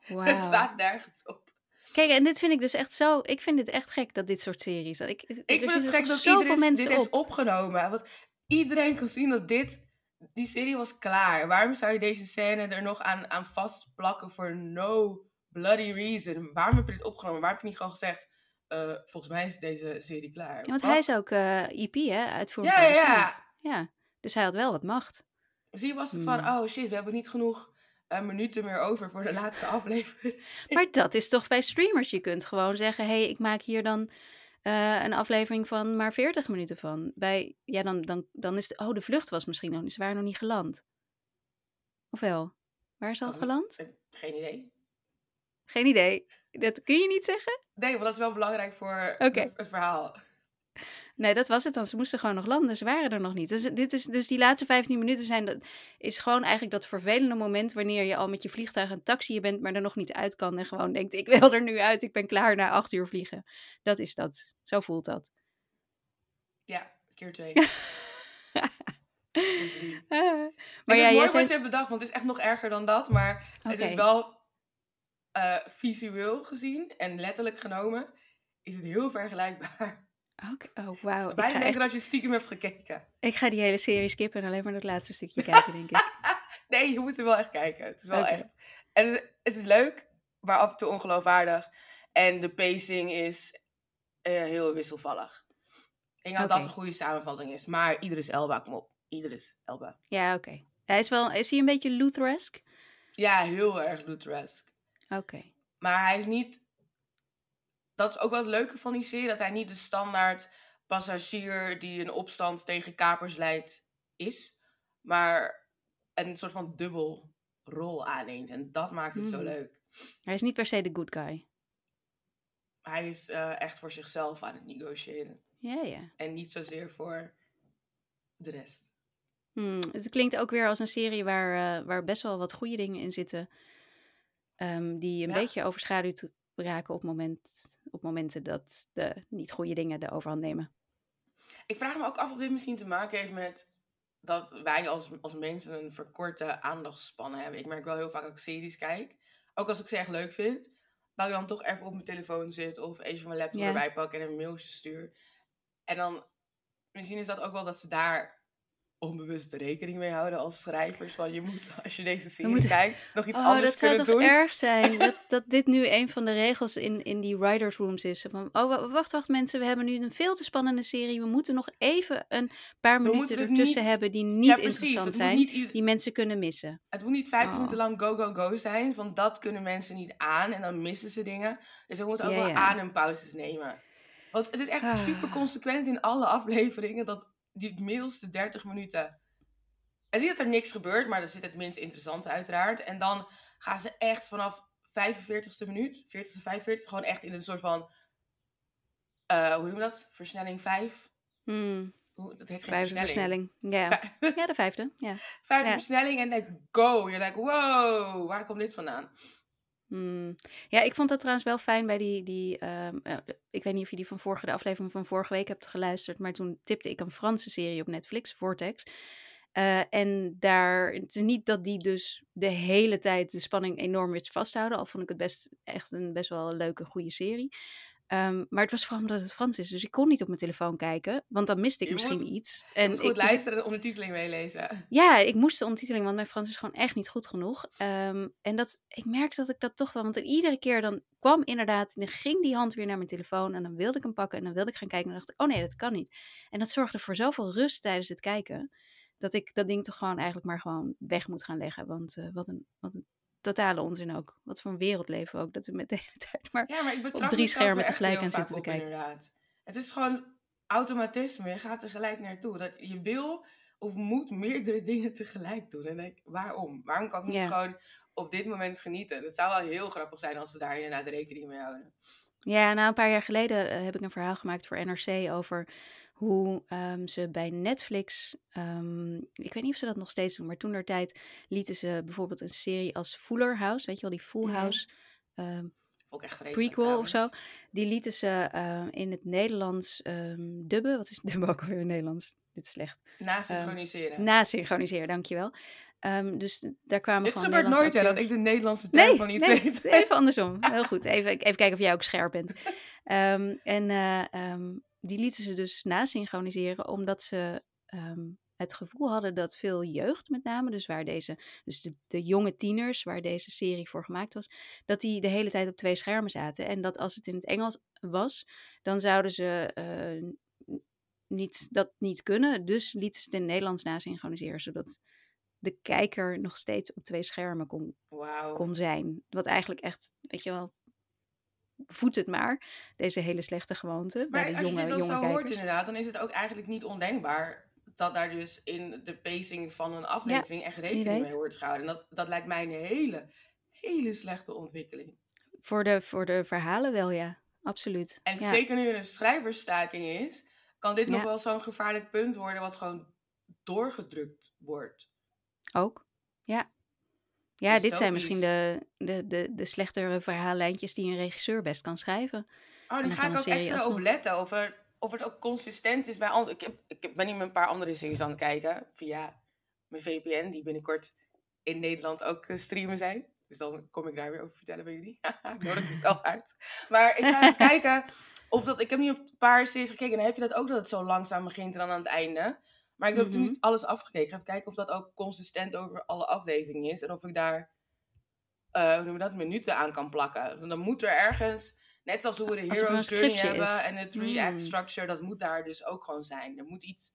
Het slaat nergens op. Kijk, en dit vind ik dus echt zo... Ik vind het echt gek dat dit soort series... Ik, Ik vind het gek dat iedereen dit op. heeft opgenomen. Want iedereen kon zien dat dit... Die serie was klaar. Waarom zou je deze scène er nog aan, aan vastplakken voor no bloody reason? Waarom heb je dit opgenomen? Waarom heb je niet gewoon gezegd... eh, volgens mij is deze serie klaar. Ja, want Wat? hij is ook eh EP, hè? Uitvoerend Ja, ja, ja. Dus hij had wel wat macht. Zie, was het van... Hmm. Oh shit, we hebben niet genoeg eh, minuten meer over voor de laatste [laughs] aflevering. Maar dat is toch bij streamers. Je kunt gewoon zeggen: hé, hey, ik maak hier dan een aflevering van maar 40 minuten van. Bij, ja, dan, dan, dan is de, oh, de vlucht was misschien nog niet. Ze waren nog niet geland. Of wel? Waar is al geland? Geen idee. Geen idee. Dat kun je niet zeggen? Nee, want dat is wel belangrijk voor het verhaal. Nee, dat was het dan. Ze moesten gewoon nog landen. Ze waren er nog niet. Dus, dit is, dus die laatste 15 minuten zijn, dat is gewoon eigenlijk dat vervelende moment wanneer je al met je vliegtuig een taxi je bent, maar er nog niet uit kan en gewoon denkt, ik wil er nu uit, ik ben klaar na acht uur vliegen. Dat is dat. Zo voelt dat. Ja, keer twee. [laughs] Drie. maar ja, jij zei... je hebt bedacht, want het is echt nog erger dan dat. Maar het is wel eh, visueel gezien en letterlijk genomen, is het heel vergelijkbaar. Oké, Oh, wauw. Ik, bijna denken echt- dat je stiekem hebt gekeken. ik ga die hele serie skippen en alleen maar dat laatste stukje kijken, denk ik. [laughs] Nee, je moet er wel echt kijken. Het is wel echt. En het, is, het is leuk, maar af en toe ongeloofwaardig. En de pacing is eh, heel wisselvallig. Ik denk dat dat een goede samenvatting is. Maar Idris Elba, kom op. Idris Elba. Ja, oké. Hij is wel... Is hij een beetje Lutheresk? Ja, heel erg Lutheresk. Oké. Maar hij is niet. Dat is ook wel het leuke van die serie: dat hij niet de standaard passagier die een opstand tegen kapers leidt is. Maar een soort van dubbel rol aanneemt. En dat maakt het zo Hmm. leuk. Hij is niet per se de good guy. Hij is eh, echt voor zichzelf aan het negotiëren. Ja, ja. En niet zozeer voor de rest. Hmm, het klinkt ook weer als een serie waar, eh, waar best wel wat goede dingen in zitten. Ehm, die een Ja. beetje overschaduwd raken op, moment, op momenten dat de niet goede dingen de overhand nemen. Ik vraag me ook af of dit misschien te maken heeft met dat wij als, als mensen een verkorte aandachtspannen hebben. Ik merk wel heel vaak dat ik series kijk. Ook als ik ze echt leuk vind. Dat ik dan toch even op mijn telefoon zit of even mijn laptop Ja. erbij pak en een mailtje stuur. En dan, misschien is dat ook wel dat ze daar onbewust rekening mee houden als schrijvers. Van je moet, als je deze serie kijkt, nog iets Oh, anders dat zou kunnen toch doen. erg zijn [laughs] dat, dat dit nu een van de regels in, in die writers rooms is. Van, oh, wa- wacht, wacht mensen, we hebben nu een veel te spannende serie. We moeten nog even een paar minuten ertussen niet- hebben die niet ja, precies. interessant zijn. niet, Die mensen kunnen missen. Het moet niet 15 Oh. minuten lang go, go, go zijn. Van dat kunnen mensen niet aan en dan missen ze dingen. Dus we moeten ook Ja, wel ja. aan- en pauzes nemen. Want het is echt Ah. super consequent in alle afleveringen dat die middelste 30 minuten. En zie dat er niks gebeurt, maar dat zit het minst interessante uiteraard. En dan gaan ze echt vanaf 45ste minuut, 40ste, 45 gewoon echt in een soort van. eh, hoe noem je dat? Versnelling 5? Hmm, Hoe, dat heet geen vijfde versnelling. versnelling. Ja. Vij- ja, de vijfde. Ja. [laughs] Vijfde Ja. versnelling en like go. You're like, wow, waar komt dit vandaan? Hmm. Ja, ik vond dat trouwens wel fijn bij die. die ehm, eh, ik weet niet of je die van vorige, de aflevering van vorige week hebt geluisterd. Maar toen tipte ik een Franse serie op Netflix, Vortex. Eh, en daar. Het is niet dat die dus de hele tijd de spanning enorm wist vasthouden. Al vond ik het best echt een best wel een leuke, goede serie. Ehm, maar het was vooral omdat het Frans is. Dus ik kon niet op mijn telefoon kijken. Want dan miste ik Je misschien moet- iets. En moet ik, goed ik- luisteren en de ondertiteling meelezen. ja, ik moest de ondertiteling, want mijn Frans is gewoon echt niet goed genoeg. Ehm, en dat, ik merk dat ik dat toch wel, want iedere keer dan kwam inderdaad, dan ging die hand weer naar mijn telefoon en dan wilde ik hem pakken en dan wilde ik gaan kijken en dan dacht ik, oh nee, dat kan niet. En dat zorgde voor zoveel rust tijdens het kijken, dat ik dat ding toch gewoon eigenlijk maar gewoon weg moet gaan leggen. Want eh, wat, een, wat een totale onzin ook. Wat voor een wereld leven we ook, dat we met de hele [laughs] tijd maar... Ja, maar ik betrap drie schermen er tegelijk aan zitten te op, kijken. Inderdaad. Het is gewoon automatisme. Je gaat er gelijk naartoe. Dat je wil of moet meerdere [laughs] dingen tegelijk doen. En denk ik, waarom? Waarom kan ik niet Ja. gewoon op dit moment genieten? Het zou wel heel grappig zijn als ze daar inderdaad rekening mee houden. Ja, nou een paar jaar geleden eh, heb ik een verhaal gemaakt voor NRC over hoe ehm, ze bij Netflix, ehm, ik weet niet of ze dat nog steeds doen, maar toen der tijd lieten ze bijvoorbeeld een serie als Fuller House, weet je wel, die Full Mhm. House. ehm, ik echt prequel of zo. Die lieten ze in het Nederlands dubben. Wat is dubben ook alweer in het Nederlands? Dit is slecht. Na synchroniseren. Nasynchroniseren, dankjewel. Ehm dus daar kwamen Dit gebeurt nooit, hè, dat ik de Nederlandse term Nee, van iets nee, weet. even andersom. Heel goed. [laughs] Even, even kijken of jij ook scherp bent. [laughs] En eh, die lieten ze dus nasynchroniseren, omdat ze ehm, het gevoel hadden dat veel jeugd met name, dus waar deze, dus de, de jonge tieners waar deze serie voor gemaakt was, dat die de hele tijd op twee schermen zaten. En dat als het in het Engels was, dan zouden ze eh, niet, dat niet kunnen. Dus lieten ze het in het Nederlands nasynchroniseren, zodat de kijker nog steeds op twee schermen kon kon zijn. Wat eigenlijk echt, weet je wel, voedt het maar, deze hele slechte gewoonte bij Maar de als jonge, je dit dan zo kijkers. hoort inderdaad, dan is het ook eigenlijk niet ondenkbaar dat daar dus in de pacing van een aflevering echt rekening mee wordt gehouden. En dat, dat lijkt mij een hele, hele slechte ontwikkeling. Voor, de, voor de verhalen wel, ja. Absoluut. En ja. zeker nu er een schrijversstaking is, kan dit nog wel zo'n gevaarlijk punt worden wat gewoon doorgedrukt wordt. Ook, ja. Ja, dit zijn misschien de, de, de, de slechtere verhaallijntjes die een regisseur best kan schrijven. Oh, daar ga ik ook extra op letten. Of, er, of het ook consistent is bij andere. Ik, heb, ik ben nu met een paar andere series aan het kijken. Via mijn VPN, die binnenkort in Nederland ook eh, streamen zijn. Dus dan kom ik daar weer over vertellen bij jullie. [laughs] ik nodig mezelf uit. Maar ik ga even [laughs] kijken of dat. Ik heb nu op een paar series gekeken. En heb je dat ook dat het zo langzaam begint en dan aan het einde. Maar ik heb Mhm. natuurlijk niet alles afgekeken. Ik ga even kijken of dat ook consistent over alle afleveringen is. En of ik daar, eh hoe noem je dat, minuten aan kan plakken. Want dan moet er ergens, net als hoe we de er Hero's Journey hebben is. en het three-act Mm. structure, dat moet daar dus ook gewoon zijn. Er moet iets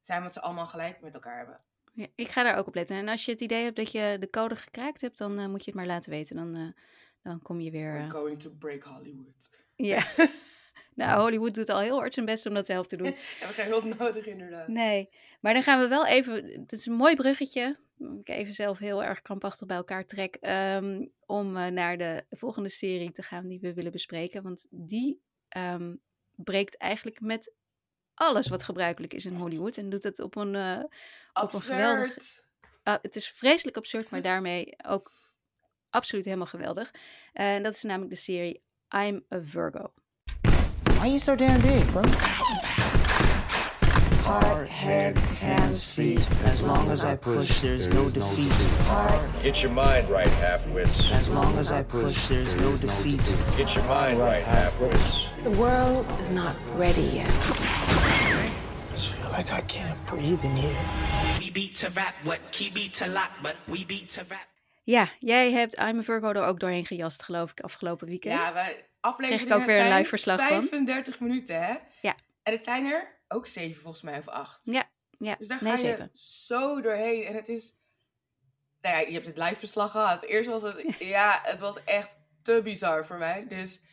zijn wat ze allemaal gelijk met elkaar hebben. Ja, ik ga daar ook op letten. En als je het idee hebt dat je de code gekraakt hebt, dan eh, moet je het maar laten weten. Dan, eh, dan kom je weer... We're going to break Hollywood. ja. [laughs] nou, Hollywood doet al heel hard zijn best om dat zelf te doen. [laughs] Hebben we geen hulp nodig inderdaad. Nee, maar dan gaan we wel even. Het is een mooi bruggetje. Ik even zelf heel erg krampachtig bij elkaar trek. ehm, om eh, naar de volgende serie te gaan die we willen bespreken. Want die ehm, breekt eigenlijk met alles wat gebruikelijk is in Hollywood. En doet het op een. eh, op een geweldig- ah, het is vreselijk absurd, maar daarmee ook absoluut helemaal geweldig. En dat is namelijk de serie I'm a Virgo. Why are you so damn big, bro? Heart, head, hands, feet. As long as I push, there's no defeat. Heart, Get your mind right, half-wits. as long as I push, there's no defeat. Get your mind right, half-wits. The world is not ready yet. I just feel like I can't breathe in here. We beat to rap, what key beat to lock, but we beat to rap. Ja, jij hebt I'm a Virgo er ook doorheen gejast, geloof ik, afgelopen weekend. Ja, wij, afleveringen Kreeg ik ook weer een live verslag van. 35 minuten, hè? Ja. En het zijn er ook zeven volgens mij, of acht. Ja, ja. Dus daar nee, ga je zeven. zo doorheen. En het is... Nou ja, je hebt het live verslag gehad. Eerst was het... Ja, het was echt te bizar voor mij. Dus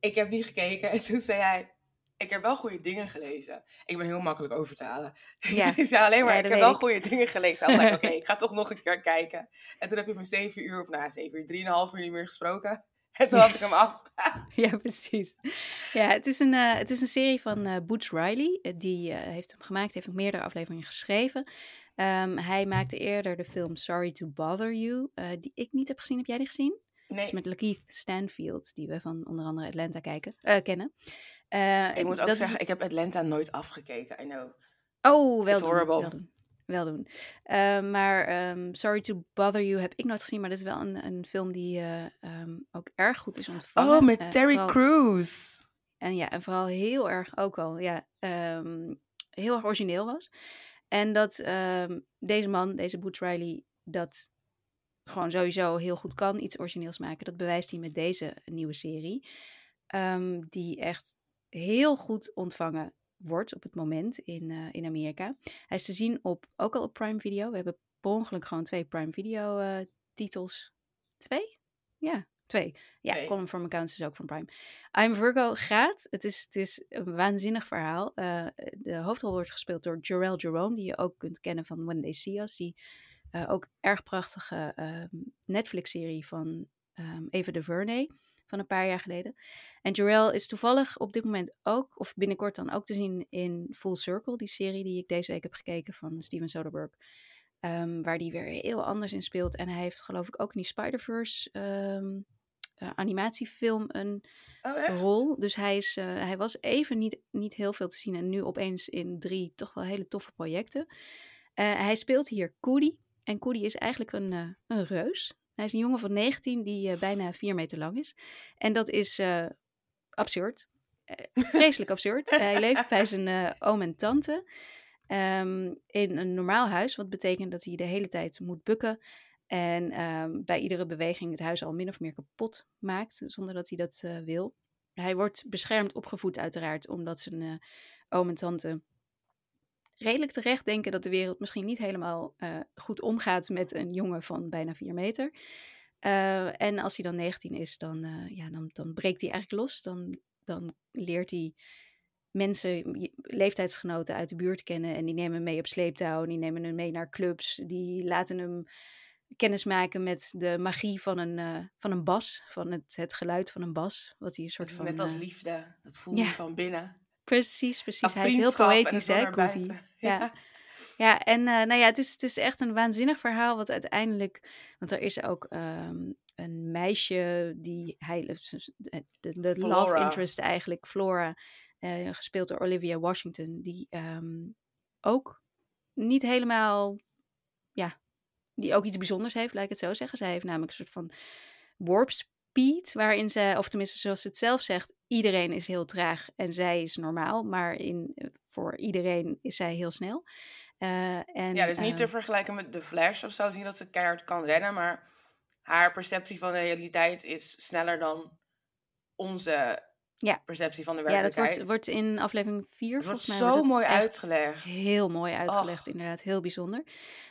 ik heb niet gekeken. [laughs] En toen zei hij... Ik heb wel goede dingen gelezen. Ik ben heel makkelijk over te halen. [laughs] Ja. Ik zei alleen maar, Ja, ik heb wel ik. goede dingen gelezen. Ik oké, [laughs] ik ga toch nog een keer kijken. En toen heb je me zeven uur, of na zeven uur, drieënhalf uur niet meer gesproken. [laughs] En toen had ik hem af. Ja, precies. Ja, het is een, eh, het is een serie van eh Boots Riley. Eh, die heeft hem gemaakt, heeft ook meerdere afleveringen geschreven. Ehm, hij maakte eerder de film Sorry to Bother You, die ik niet heb gezien. Heb jij die gezien? Nee, is met Lakeith Stanfield, die we van onder andere Atlanta kijken, eh, kennen. Eh, ik moet ook is- zeggen, ik heb Atlanta nooit afgekeken. I know. Oh, wel It's doen, horrible. wel doen. Wel doen. Eh, maar ehm, Sorry to Bother You heb ik nooit gezien, maar dat is wel een, een film die eh, ehm, ook erg goed is ontvangen. Oh, met Terry vooral- Crews. En ja, en vooral heel erg ook wel, ja, ehm, heel erg origineel was. En dat deze man, deze Boots Riley, dat gewoon sowieso heel goed kan, iets origineels maken. Dat bewijst hij met deze nieuwe serie. ehm, die echt heel goed ontvangen wordt op het moment in, eh, in Amerika. Hij is te zien op, ook al op Prime Video. We hebben per ongeluk gewoon twee Prime Video eh, titels. Twee? Ja, twee. Ja, Twee. Column from Accounts is ook van Prime. I'm Virgo gaat. Het is, het is een waanzinnig verhaal. Eh, de hoofdrol wordt gespeeld door Jarell Jerome, die je ook kunt kennen van When They See Us. Die eh, ook erg prachtige ehm, Netflix-serie van ehm Eva DuVernay van een paar jaar geleden. En Jarell is toevallig op dit moment ook, of binnenkort dan ook te zien in Full Circle, die serie die ik deze week heb gekeken van Steven Soderbergh. Ehm, waar die weer heel anders in speelt. En hij heeft geloof ik ook in die Spider-Verse eh, animatiefilm een Oh, rol. Dus hij, is, eh, hij was even niet, niet heel veel te zien en nu opeens in drie toch wel hele toffe projecten. Hij speelt hier Koody. En Koody is eigenlijk een, eh, een reus. Hij is een jongen van 19 die eh, bijna 4 meter lang is. En dat is eh, absurd. Vreselijk absurd. [laughs] hij leeft bij zijn oom en tante ehm, in een normaal huis. Wat betekent dat hij de hele tijd moet bukken. En ehm, bij iedere beweging het huis al min of meer kapot maakt. Zonder dat hij dat wil. Hij wordt beschermd opgevoed uiteraard. Omdat zijn oom en tante redelijk terecht denken dat de wereld misschien niet helemaal eh, goed omgaat met een jongen van bijna 4 meter. Eh, en als hij dan 19 is, dan, eh, ja, dan, dan breekt hij eigenlijk los. Dan, dan leert hij mensen, leeftijdsgenoten uit de buurt kennen. En die nemen hem mee op sleeptouw. Die nemen hem mee naar clubs. Die laten hem kennis maken met de magie van een, van een bas. Van het, het geluid van een bas. Wat hij een soort Het is van... net als liefde. Dat voel ja. je van binnen. Precies, precies. Hij is heel poëtisch, hè, Koetie? [laughs] Ja. Ja. Ja, en eh, nou ja, het is, het is echt een waanzinnig verhaal. Wat uiteindelijk. Want er is ook ehm, een meisje die hij. De, love interest eigenlijk, Flora. eh, gespeeld door Olivia Washington. Die ehm, ook niet helemaal. Ja, die ook iets bijzonders heeft, laat ik het zo zeggen. Zij heeft namelijk een soort van warp speed, waarin zij, of tenminste zoals ze het zelf zegt, iedereen is heel traag en zij is normaal, maar in, voor iedereen is zij heel snel. Eh, en, Ja, dus niet te eh, vergelijken met de Flash of zo. Niet dat ze keihard kan rennen, maar haar perceptie van de realiteit is sneller dan onze Ja. perceptie van de ja, dat werkelijkheid. wordt, wordt in aflevering 4 Het wordt volgens mij zo mooi uitgelegd. Heel mooi uitgelegd, Och. inderdaad. Heel bijzonder.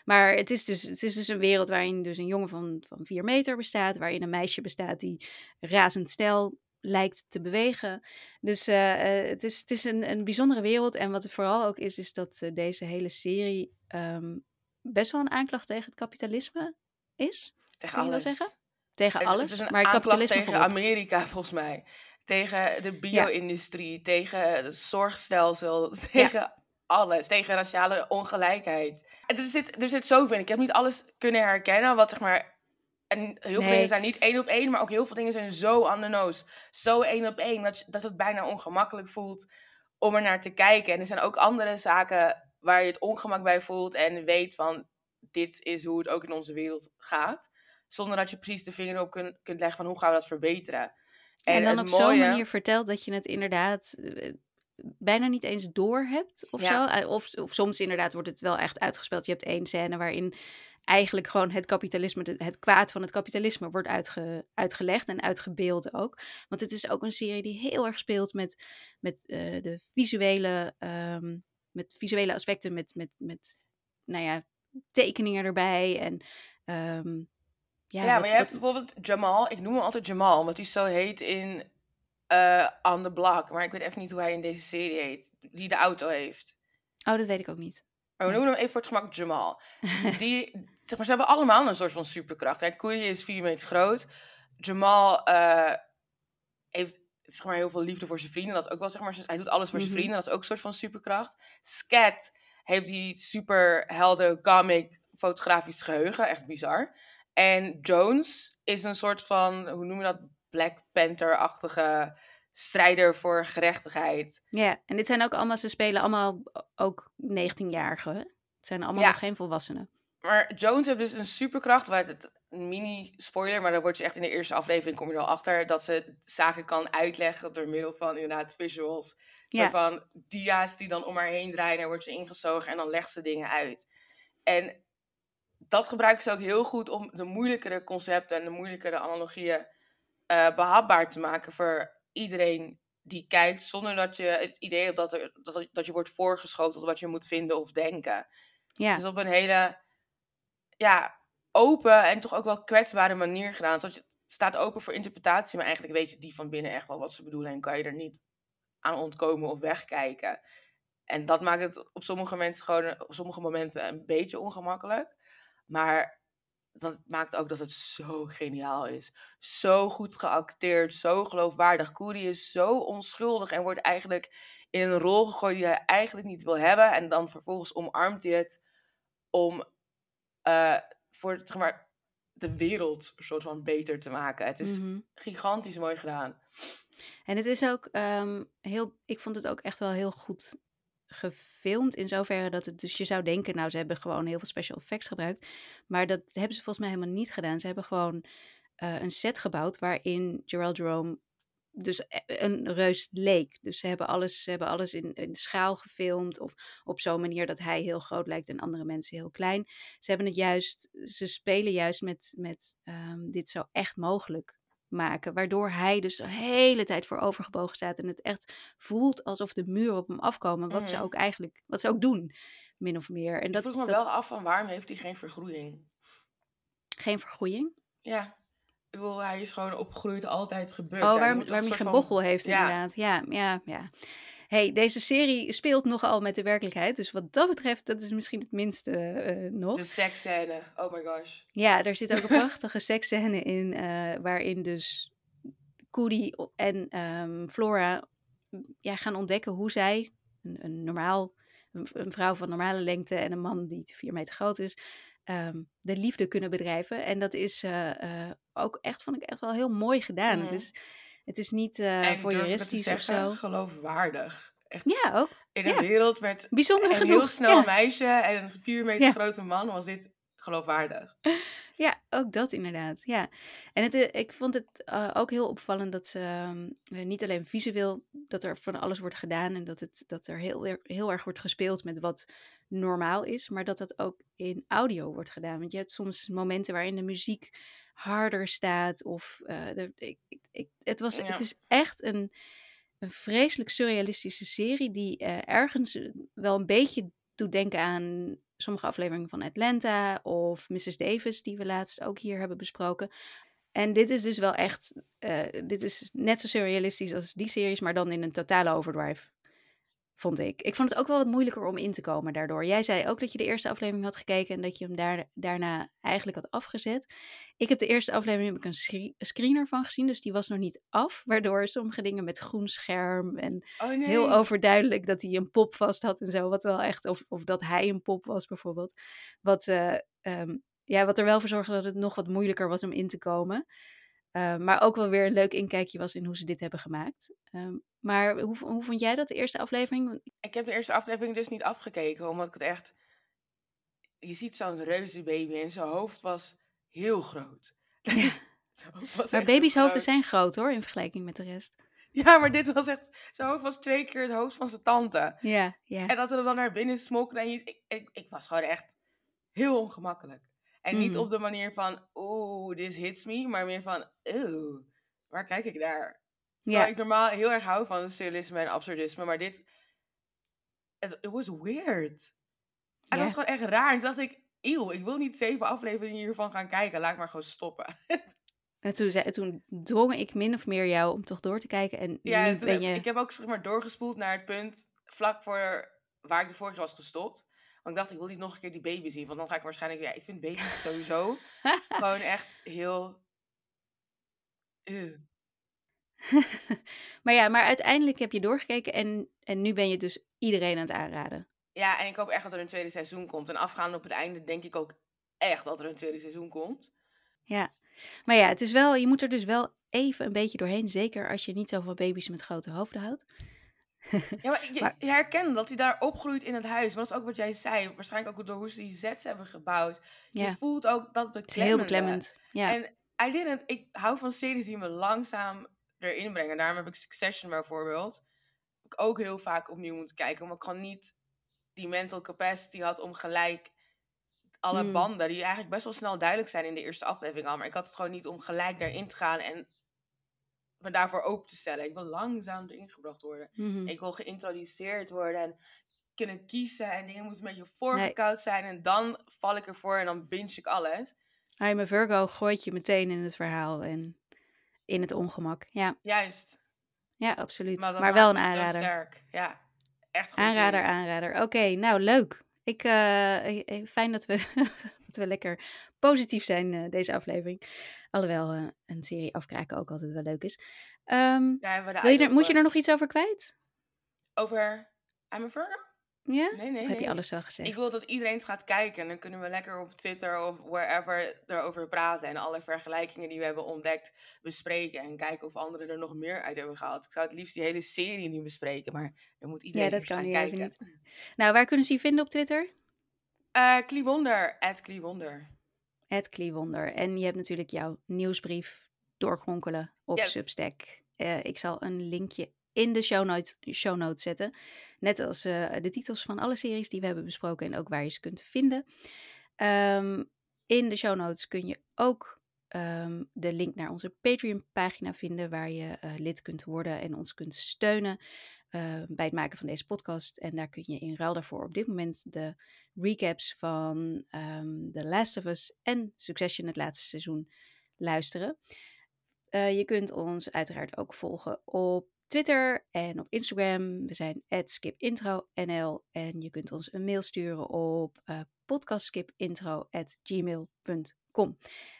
Maar het is, dus, het is dus een wereld waarin dus een jongen van, van 4 meter bestaat. Waarin een meisje bestaat die razendsnel lijkt te bewegen. Dus eh, eh, het is, het is een, een bijzondere wereld. En wat er vooral ook is, is dat eh, deze hele serie ehm, best wel een aanklacht tegen het kapitalisme is. Tegen alles. zeggen? Tegen Het, alles. het is een maar kapitalisme tegen voorop. Amerika, [laughs] volgens mij. Tegen de bio-industrie, tegen het zorgstelsel, [laughs] tegen alles. Tegen raciale ongelijkheid. En Er zit, er zit zoveel in. Ik heb niet alles kunnen herkennen, wat zeg maar... En heel veel Nee. dingen zijn niet één op één, maar ook heel veel dingen zijn zo on the nose. Zo één op één, dat, dat het bijna ongemakkelijk voelt om er naar te kijken. En er zijn ook andere zaken waar je het ongemak bij voelt en weet van... Dit is hoe het ook in onze wereld gaat. Zonder dat je precies de vinger op kunt, kunt leggen van hoe gaan we dat verbeteren. En, dan op zo'n manier vertelt dat je het inderdaad eh, bijna niet eens door hebt of Ja. zo. Eh, Of, of soms inderdaad wordt het wel echt uitgespeeld. Je hebt één scène waarin eigenlijk gewoon het kapitalisme, het kwaad van het kapitalisme wordt uitge, uitgelegd en uitgebeeld ook. Want het is ook een serie die heel erg speelt met, met eh, de visuele, ehm, met visuele aspecten, met, met, met nou ja, tekeningen erbij en ehm, ja, Ja, wat- maar je hebt bijvoorbeeld Jamal. Ik noem hem altijd Jamal, omdat hij zo heet in eh On the Block. Maar ik weet even niet hoe hij in deze serie heet. Die de auto heeft. Oh, dat weet ik ook niet. Maar we noemen hem even voor het gemak Jamal. [laughs] Die, zeg maar, ze hebben allemaal een soort van superkracht. Hè? Is vier meter groot. Jamal eh, heeft zeg maar, heel veel liefde voor zijn vrienden. Dat is ook wel, zeg maar, hij doet alles voor zijn Mhm. vrienden. Dat is ook een soort van superkracht. Scat heeft die superhelden comic fotografisch geheugen. Echt bizar. En Jones is een soort van, hoe noem je dat? Black Panther-achtige strijder voor gerechtigheid. Ja, en dit zijn ook allemaal, ze spelen allemaal ook 19-jarigen. hè? Het zijn allemaal Ja. nog geen volwassenen. Maar Jones heeft dus een superkracht, waar het een mini-spoiler, maar daar word je echt in de eerste aflevering kom je er al achter, dat ze zaken kan uitleggen door middel van inderdaad visuals. Zo Ja. van dia's die dan om haar heen draaien, daar wordt ze ingezogen en dan legt ze dingen uit. En dat gebruiken ze ook heel goed om de moeilijkere concepten en de moeilijkere analogieën eh, behapbaar te maken voor iedereen die kijkt, zonder dat je het idee hebt dat, er, dat, dat je wordt voorgeschoteld wat je moet vinden of denken. Ja, Dus op een hele ja, open en toch ook wel kwetsbare manier gedaan. Zodat je, het staat open voor interpretatie, maar eigenlijk weet je die van binnen echt wel wat ze bedoelen. En kan je er niet aan ontkomen of wegkijken. En dat maakt het op sommige mensen gewoon op sommige momenten een beetje ongemakkelijk. Maar dat maakt ook dat het zo geniaal is. Zo goed geacteerd, zo geloofwaardig. Koeri is zo onschuldig en wordt eigenlijk in een rol gegooid die hij eigenlijk niet wil hebben. En dan vervolgens omarmt hij het om eh, voor zeg maar, de wereld soort van beter te maken. Het is Mhm. gigantisch mooi gedaan. En het is ook ehm, heel, ik vond het ook echt wel heel goed gefilmd. In zoverre dat het, dus je zou denken, nou, ze hebben gewoon heel veel special effects gebruikt. Maar dat hebben ze volgens mij helemaal niet gedaan. Ze hebben gewoon eh, een set gebouwd waarin Gerald Jerome dus e- een reus leek. Dus ze hebben alles, ze hebben alles in, in schaal gefilmd. Of op zo'n manier dat hij heel groot lijkt en andere mensen heel klein. Ze hebben het juist, ze spelen juist met, met ehm, dit zo echt mogelijk maken. Waardoor hij dus de hele tijd voor overgebogen staat. En het echt voelt alsof de muren op hem afkomen. Wat ze Mhm. ook eigenlijk, wat ze ook doen, min of meer. En Ik dat, vroeg me dat- wel af van waarom heeft hij geen vergroeiing? geen vergroeiing. Ja, ik bedoel, hij is gewoon opgegroeid, altijd gebeurd. Oh, Daar waarom, hij van- heeft, Ja. inderdaad. Ja, ja, ja. hey, deze serie speelt nogal met de werkelijkheid. Dus wat dat betreft, dat is misschien het minste eh, nog. De seksscène, oh my gosh. Ja, er zit ook een [laughs] prachtige seksscène in, eh, waarin dus o- en ehm, Flora ja, gaan ontdekken hoe zij, een, een normaal, een, een vrouw van normale lengte en een man die vier meter groot is, ehm, de liefde kunnen bedrijven. En dat is eh, eh, ook echt, vond ik echt wel heel mooi gedaan. Het, is, het is niet eh en voyeuristisch of zo. geloofwaardig. Echt, Ja, ook. in een ja. wereld met Bijzonder een genoeg. heel snel ja. meisje en een vier meter Ja. grote man was dit geloofwaardig. Ja, ook dat inderdaad. Ja. En het, ik vond het ook heel opvallend dat ze ehm, eh, niet alleen visueel, dat er van alles wordt gedaan en dat, het, dat er heel, er- heel erg wordt gespeeld met wat normaal is, maar dat dat ook in audio wordt gedaan. Want je hebt soms momenten waarin de muziek harder staat of eh, de, ik, ik, het, was, Ja. het is echt een, een vreselijk surrealistische serie die eh, ergens eh, wel een beetje doet denken aan sommige afleveringen van Atlanta of Mrs. Davis, die we laatst ook hier hebben besproken. En dit is dus wel echt, dit is net zo surrealistisch als die series, maar dan in een totale overdrive, vond ik. Ik vond het ook wel wat moeilijker om in te komen daardoor. Jij zei ook dat je de eerste aflevering had gekeken en dat je hem daar, daarna eigenlijk had afgezet. Ik heb de eerste aflevering heb ik een scree- screener van gezien, dus die was nog niet af, [laughs] waardoor sommige dingen met groen scherm en Oh nee. heel overduidelijk dat hij een pop vast had en zo. Wat wel echt, of, of dat hij een pop was bijvoorbeeld. Wat, eh, ehm, ja, wat er wel voor zorgde dat het nog wat moeilijker was om in te komen. Eh, maar ook wel weer een leuk inkijkje was in hoe ze dit hebben gemaakt. Ehm, maar hoe, hoe vond jij dat, de eerste aflevering? Ik heb de eerste aflevering dus niet afgekeken, omdat ik het echt... Je ziet zo'n reuze baby en zijn hoofd was heel groot. [laughs] Zijn hoofd was Maar baby's hoofden zijn groot hoor, in vergelijking met de rest. Ja, maar dit was echt... Zijn hoofd was twee keer het hoofd van zijn tante. Ja, ja. En dat ze er dan naar binnen smokkelen en je... Ik, ik, ik was gewoon echt heel ongemakkelijk. En niet Mhm. op de manier van, oeh, this hits me, maar meer van, oeh, waar kijk ik naar? Terwijl ja. ik normaal heel erg hou van surrealisme en absurdisme, maar dit, het it was weird. En dat Ja. was gewoon echt raar. En toen dacht ik, eeuw, ik wil niet zeven afleveringen hiervan gaan kijken, laat ik maar gewoon stoppen. [laughs] En toen, zei, toen dwong ik min of meer jou om toch door te kijken. En ja, nu en toen ben je... ik heb ook zeg maar doorgespoeld naar het punt vlak voor waar ik de vorige was gestopt. Want ik dacht, ik wil niet nog een keer die baby zien, want dan ga ik waarschijnlijk, ja, ik vind baby's sowieso [laughs] gewoon echt heel... Ew. [laughs] maar ja, maar uiteindelijk heb je doorgekeken en, en nu ben je dus iedereen aan het aanraden. Ja, en ik hoop echt dat er een tweede seizoen komt. En afgaande op het einde denk ik ook echt dat er een tweede seizoen komt. Ja, maar ja, het is wel, je moet er dus wel even een beetje doorheen. Zeker als je niet zo van baby's met grote hoofden houdt. Ja, maar je, [laughs] Maar- je herkent dat hij daar opgroeit in het huis. Maar dat is ook wat jij zei. Waarschijnlijk ook door hoe ze die sets hebben gebouwd. Je voelt ook dat is heel beklemmend. Ja, En I didn't, ik hou van series die me langzaam erin brengen. Daarom heb ik Succession bijvoorbeeld. Ik ook heel vaak opnieuw moeten kijken. Omdat ik gewoon niet die mental capacity had om gelijk alle Mm. banden, die eigenlijk best wel snel duidelijk zijn in de eerste aflevering al. Maar ik had het gewoon niet om gelijk daarin te gaan en me daarvoor open te stellen. Ik wil langzaam erin gebracht worden. mhm. Ik wil geïntroduceerd worden en kunnen kiezen en dingen moeten een beetje voorgekoud zijn. En dan val ik ervoor en dan binge ik alles. I'm a Virgo gooit je meteen in het verhaal en in het ongemak. Ja, Juist. ja absoluut. Maar, wel een aanrader. sterk. Ja, echt een goede Aanrader, aanrader. Oké, nou leuk. Ik, eh, eh, eh, fijn dat we, [laughs] dat we lekker positief zijn deze aflevering. Alhoewel eh, een serie afkraken ook altijd wel leuk is. Ehm, wil je er, moet je er nog iets over kwijt? Over I'm a Virgo? Ja? Nee, nee, of heb je alles al gezegd? Ik wil dat iedereen het gaat kijken. En dan kunnen we lekker op Twitter of wherever erover praten. En alle vergelijkingen die we hebben ontdekt bespreken. En kijken of anderen er nog meer uit hebben gehaald. Ik zou het liefst die hele serie nu bespreken. Maar dan moet iedereen ja, dat kan kijken. niet. Nou, waar kunnen ze je vinden op Twitter? Kliewonder, at Kliewonder. Het Kliewonder. En je hebt natuurlijk jouw nieuwsbrief doorgronkelen op Yes. Substack. Eh, ik zal een linkje in de show notes, show notes zetten. Net als eh, de titels van alle series die we hebben besproken en ook waar je ze kunt vinden. Ehm, in de show notes kun je ook ehm, de link naar onze Patreon-pagina vinden, waar je eh, lid kunt worden en ons kunt steunen eh, bij het maken van deze podcast. En daar kun je in ruil daarvoor op dit moment de recaps van ehm The Last of Us en Succession, het laatste seizoen, luisteren. Eh, je kunt ons uiteraard ook volgen op Twitter en op Instagram. We zijn skipintronl en je kunt ons een mail sturen op uh, podcastskipintro@gmail.com.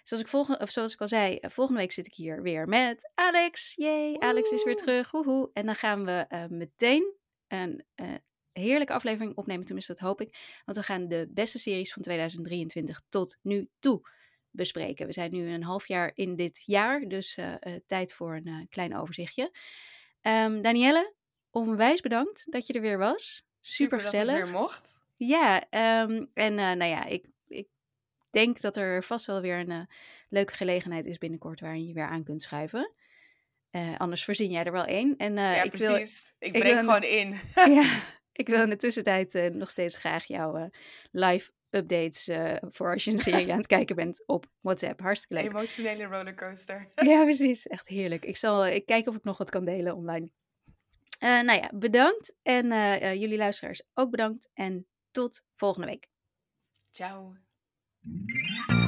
Zoals ik, volgende, of zoals ik al zei, eh, volgende week zit ik hier weer met Alex. Yay, Alex is weer terug. Woehoe. En dan gaan we uh, meteen een uh, heerlijke aflevering opnemen, tenminste dat hoop ik. Want we gaan de beste series van 2023 tot nu toe bespreken. We zijn nu een half jaar in dit jaar, dus uh, tijd voor een klein overzichtje. Um, Danielle, onwijs bedankt dat je er weer was. Super, Super gezellig. dat ik weer mocht. Ja, um, en nou ja, ik denk dat er vast wel weer een leuke gelegenheid is binnenkort waarin je weer aan kunt schuiven. Uh, anders voorzien jij er wel één. En, uh, ja, ik precies. Wil, ik breek gewoon in. [laughs] ja, [laughs] ik wil in de tussentijd nog steeds graag jouw live updates voor als je een serie aan het [laughs] kijken bent op WhatsApp. Hartstikke leuk. Emotionele rollercoaster. ja, precies. Echt heerlijk. Ik zal ik kijk of ik nog wat kan delen online. nou ja, bedankt. En jullie luisteraars ook bedankt. En tot volgende week. Ciao. Thank you.